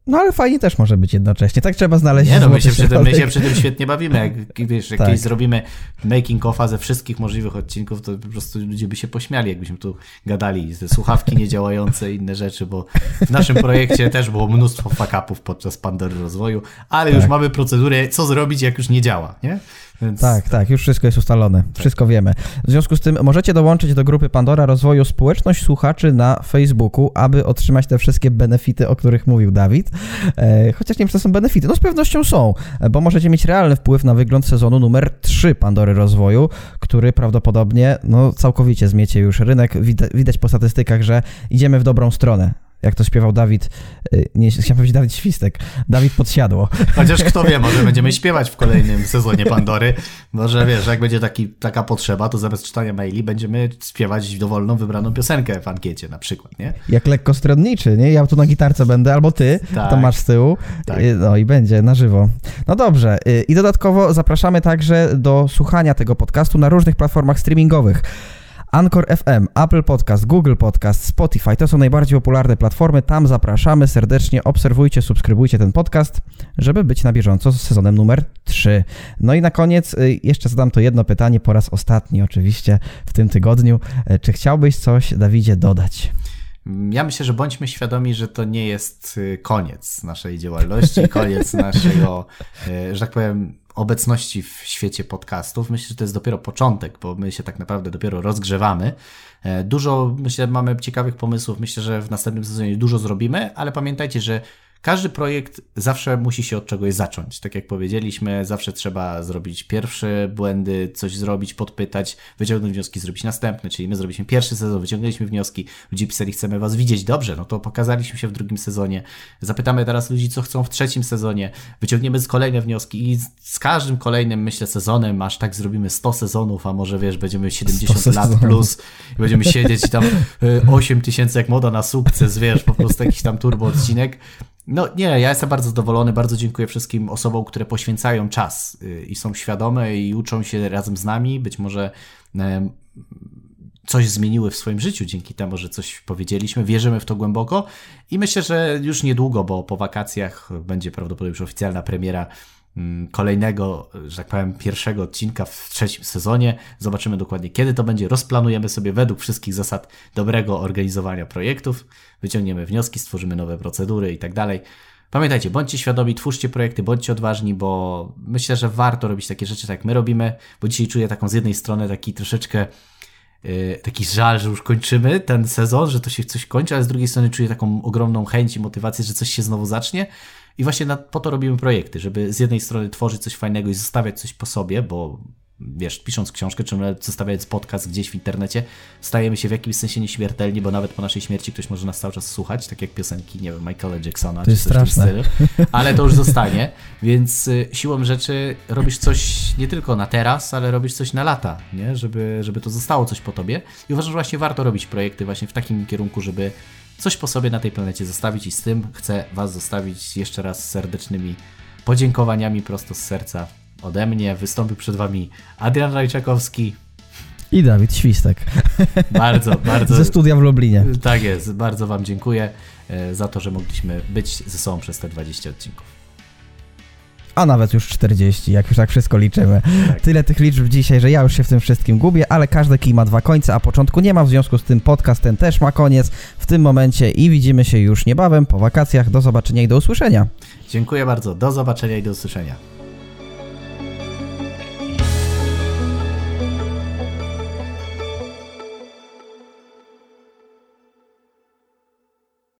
No ale fajnie też może być jednocześnie, tak trzeba znaleźć. Nie no, my się, przy tym, my się przy tym świetnie bawimy. Jak wiesz, jak tak. kiedyś zrobimy making offa ze wszystkich możliwych odcinków, to po prostu ludzie by się pośmiali, jakbyśmy tu gadali. Te słuchawki niedziałające i inne rzeczy, bo w naszym projekcie też było mnóstwo fuck-upów podczas Pandory rozwoju, ale tak. już mamy procedurę, co zrobić, jak już nie działa, nie? Więc... Tak, tak, już wszystko jest ustalone, tak. wszystko wiemy. W związku z tym możecie dołączyć do grupy Pandora Rozwoju Społeczność Słuchaczy na Facebooku, aby otrzymać te wszystkie benefity, o których mówił Dawid. E, chociaż nie wiem, czy to są benefity. No z pewnością są, bo możecie mieć realny wpływ na wygląd sezonu numer 3 Pandory Rozwoju, który prawdopodobnie no, całkowicie zmiecie już rynek. Widać, widać po statystykach, że idziemy w dobrą stronę jak to śpiewał Dawid, y, nie chciałem powiedzieć Dawid Świstek, Dawid Podsiadło. Chociaż kto wie, może będziemy śpiewać w kolejnym sezonie Pandory. Może wiesz, jak będzie taki, taka potrzeba, to zamiast czytania maili będziemy śpiewać dowolną, wybraną piosenkę w ankiecie na przykład, nie? Jak lekko stronniczy, nie? Ja tu na gitarce będę, albo ty, tak, to masz z tyłu. Tak. Y, no i będzie na żywo. No dobrze. Y, I dodatkowo zapraszamy także do słuchania tego podcastu na różnych platformach streamingowych. Anchor FM, Apple Podcast, Google Podcast, Spotify to są najbardziej popularne platformy. Tam zapraszamy serdecznie. Obserwujcie, subskrybujcie ten podcast, żeby być na bieżąco z sezonem numer 3. No i na koniec y, jeszcze zadam to jedno pytanie po raz ostatni, oczywiście w tym tygodniu. Y, czy chciałbyś coś, Dawidzie, dodać? Ja myślę, że bądźmy świadomi, że to nie jest y, koniec naszej działalności, koniec naszego, że tak powiem, obecności w świecie podcastów. Myślę, że to jest dopiero początek, bo my się tak naprawdę dopiero rozgrzewamy. E, dużo, myślę, mamy ciekawych pomysłów. Myślę, że w następnym sezonie dużo zrobimy, ale pamiętajcie, że każdy projekt zawsze musi się od czegoś zacząć. Tak jak powiedzieliśmy, zawsze trzeba zrobić pierwsze błędy, coś zrobić, podpytać, wyciągnąć wnioski, zrobić następne. Czyli my zrobiliśmy pierwszy sezon, wyciągnęliśmy wnioski, ludzie pisali, chcemy was widzieć dobrze, no to pokazaliśmy się w drugim sezonie. Zapytamy teraz ludzi, co chcą w trzecim sezonie, wyciągniemy z kolejne wnioski i z każdym kolejnym, myślę, sezonem, aż tak zrobimy 100 sezonów, a może wiesz, będziemy 70 lat plus i będziemy siedzieć tam 8 y, tysięcy jak moda na sukces, wiesz, po prostu jakiś tam turbo odcinek no nie, ja jestem bardzo zadowolony, bardzo dziękuję wszystkim osobom, które poświęcają czas y, i są świadome i uczą się razem z nami. Być może coś zmieniły w swoim życiu dzięki temu, że coś powiedzieliśmy. Wierzymy w to głęboko i myślę, że już niedługo, bo po wakacjach będzie prawdopodobnie już oficjalna premiera kolejnego, że tak powiem, pierwszego odcinka w trzecim sezonie. Zobaczymy dokładnie, kiedy to będzie. Rozplanujemy sobie według wszystkich zasad dobrego organizowania projektów, wyciągniemy wnioski, stworzymy nowe procedury i tak dalej. Pamiętajcie, bądźcie świadomi, twórzcie projekty, bądźcie odważni, bo myślę, że warto robić takie rzeczy, tak jak my robimy, bo dzisiaj czuję taką z jednej strony taki troszeczkę yy, taki żal, że już kończymy ten sezon, że to się coś kończy, ale z drugiej strony czuję taką ogromną chęć i motywację, że coś się znowu zacznie, i właśnie na, po to robimy projekty, żeby z jednej strony tworzyć coś fajnego i zostawiać coś po sobie, bo wiesz, pisząc książkę, czy zostawiając podcast gdzieś w internecie, stajemy się w jakimś sensie nieśmiertelni, bo nawet po naszej śmierci ktoś może nas cały czas słuchać, tak jak piosenki, nie wiem, Michaela Jacksona, to czy coś straszne. w tym stylu, ale to już zostanie, więc y, siłą rzeczy robisz coś nie tylko na teraz, ale robisz coś na lata, nie? Żeby, żeby to zostało coś po tobie i uważam, że właśnie warto robić projekty właśnie w takim kierunku, żeby coś po sobie na tej planecie zostawić i z tym chcę Was zostawić jeszcze raz serdecznymi podziękowaniami prosto z serca ode mnie. Wystąpił przed Wami Adrian Rajczakowski. I Dawid Świstek. Bardzo, bardzo. Ze studia w Lublinie. Tak jest. Bardzo Wam dziękuję e, za to, że mogliśmy być ze sobą przez te 20 odcinków a nawet już 40, jak już tak wszystko liczymy. Tak. Tyle tych liczb dzisiaj, że ja już się w tym wszystkim gubię, ale każdy kij ma dwa końce, a początku nie ma, w związku z tym podcast ten też ma koniec w tym momencie i widzimy się już niebawem po wakacjach. Do zobaczenia i do usłyszenia. Dziękuję bardzo, do zobaczenia i do usłyszenia.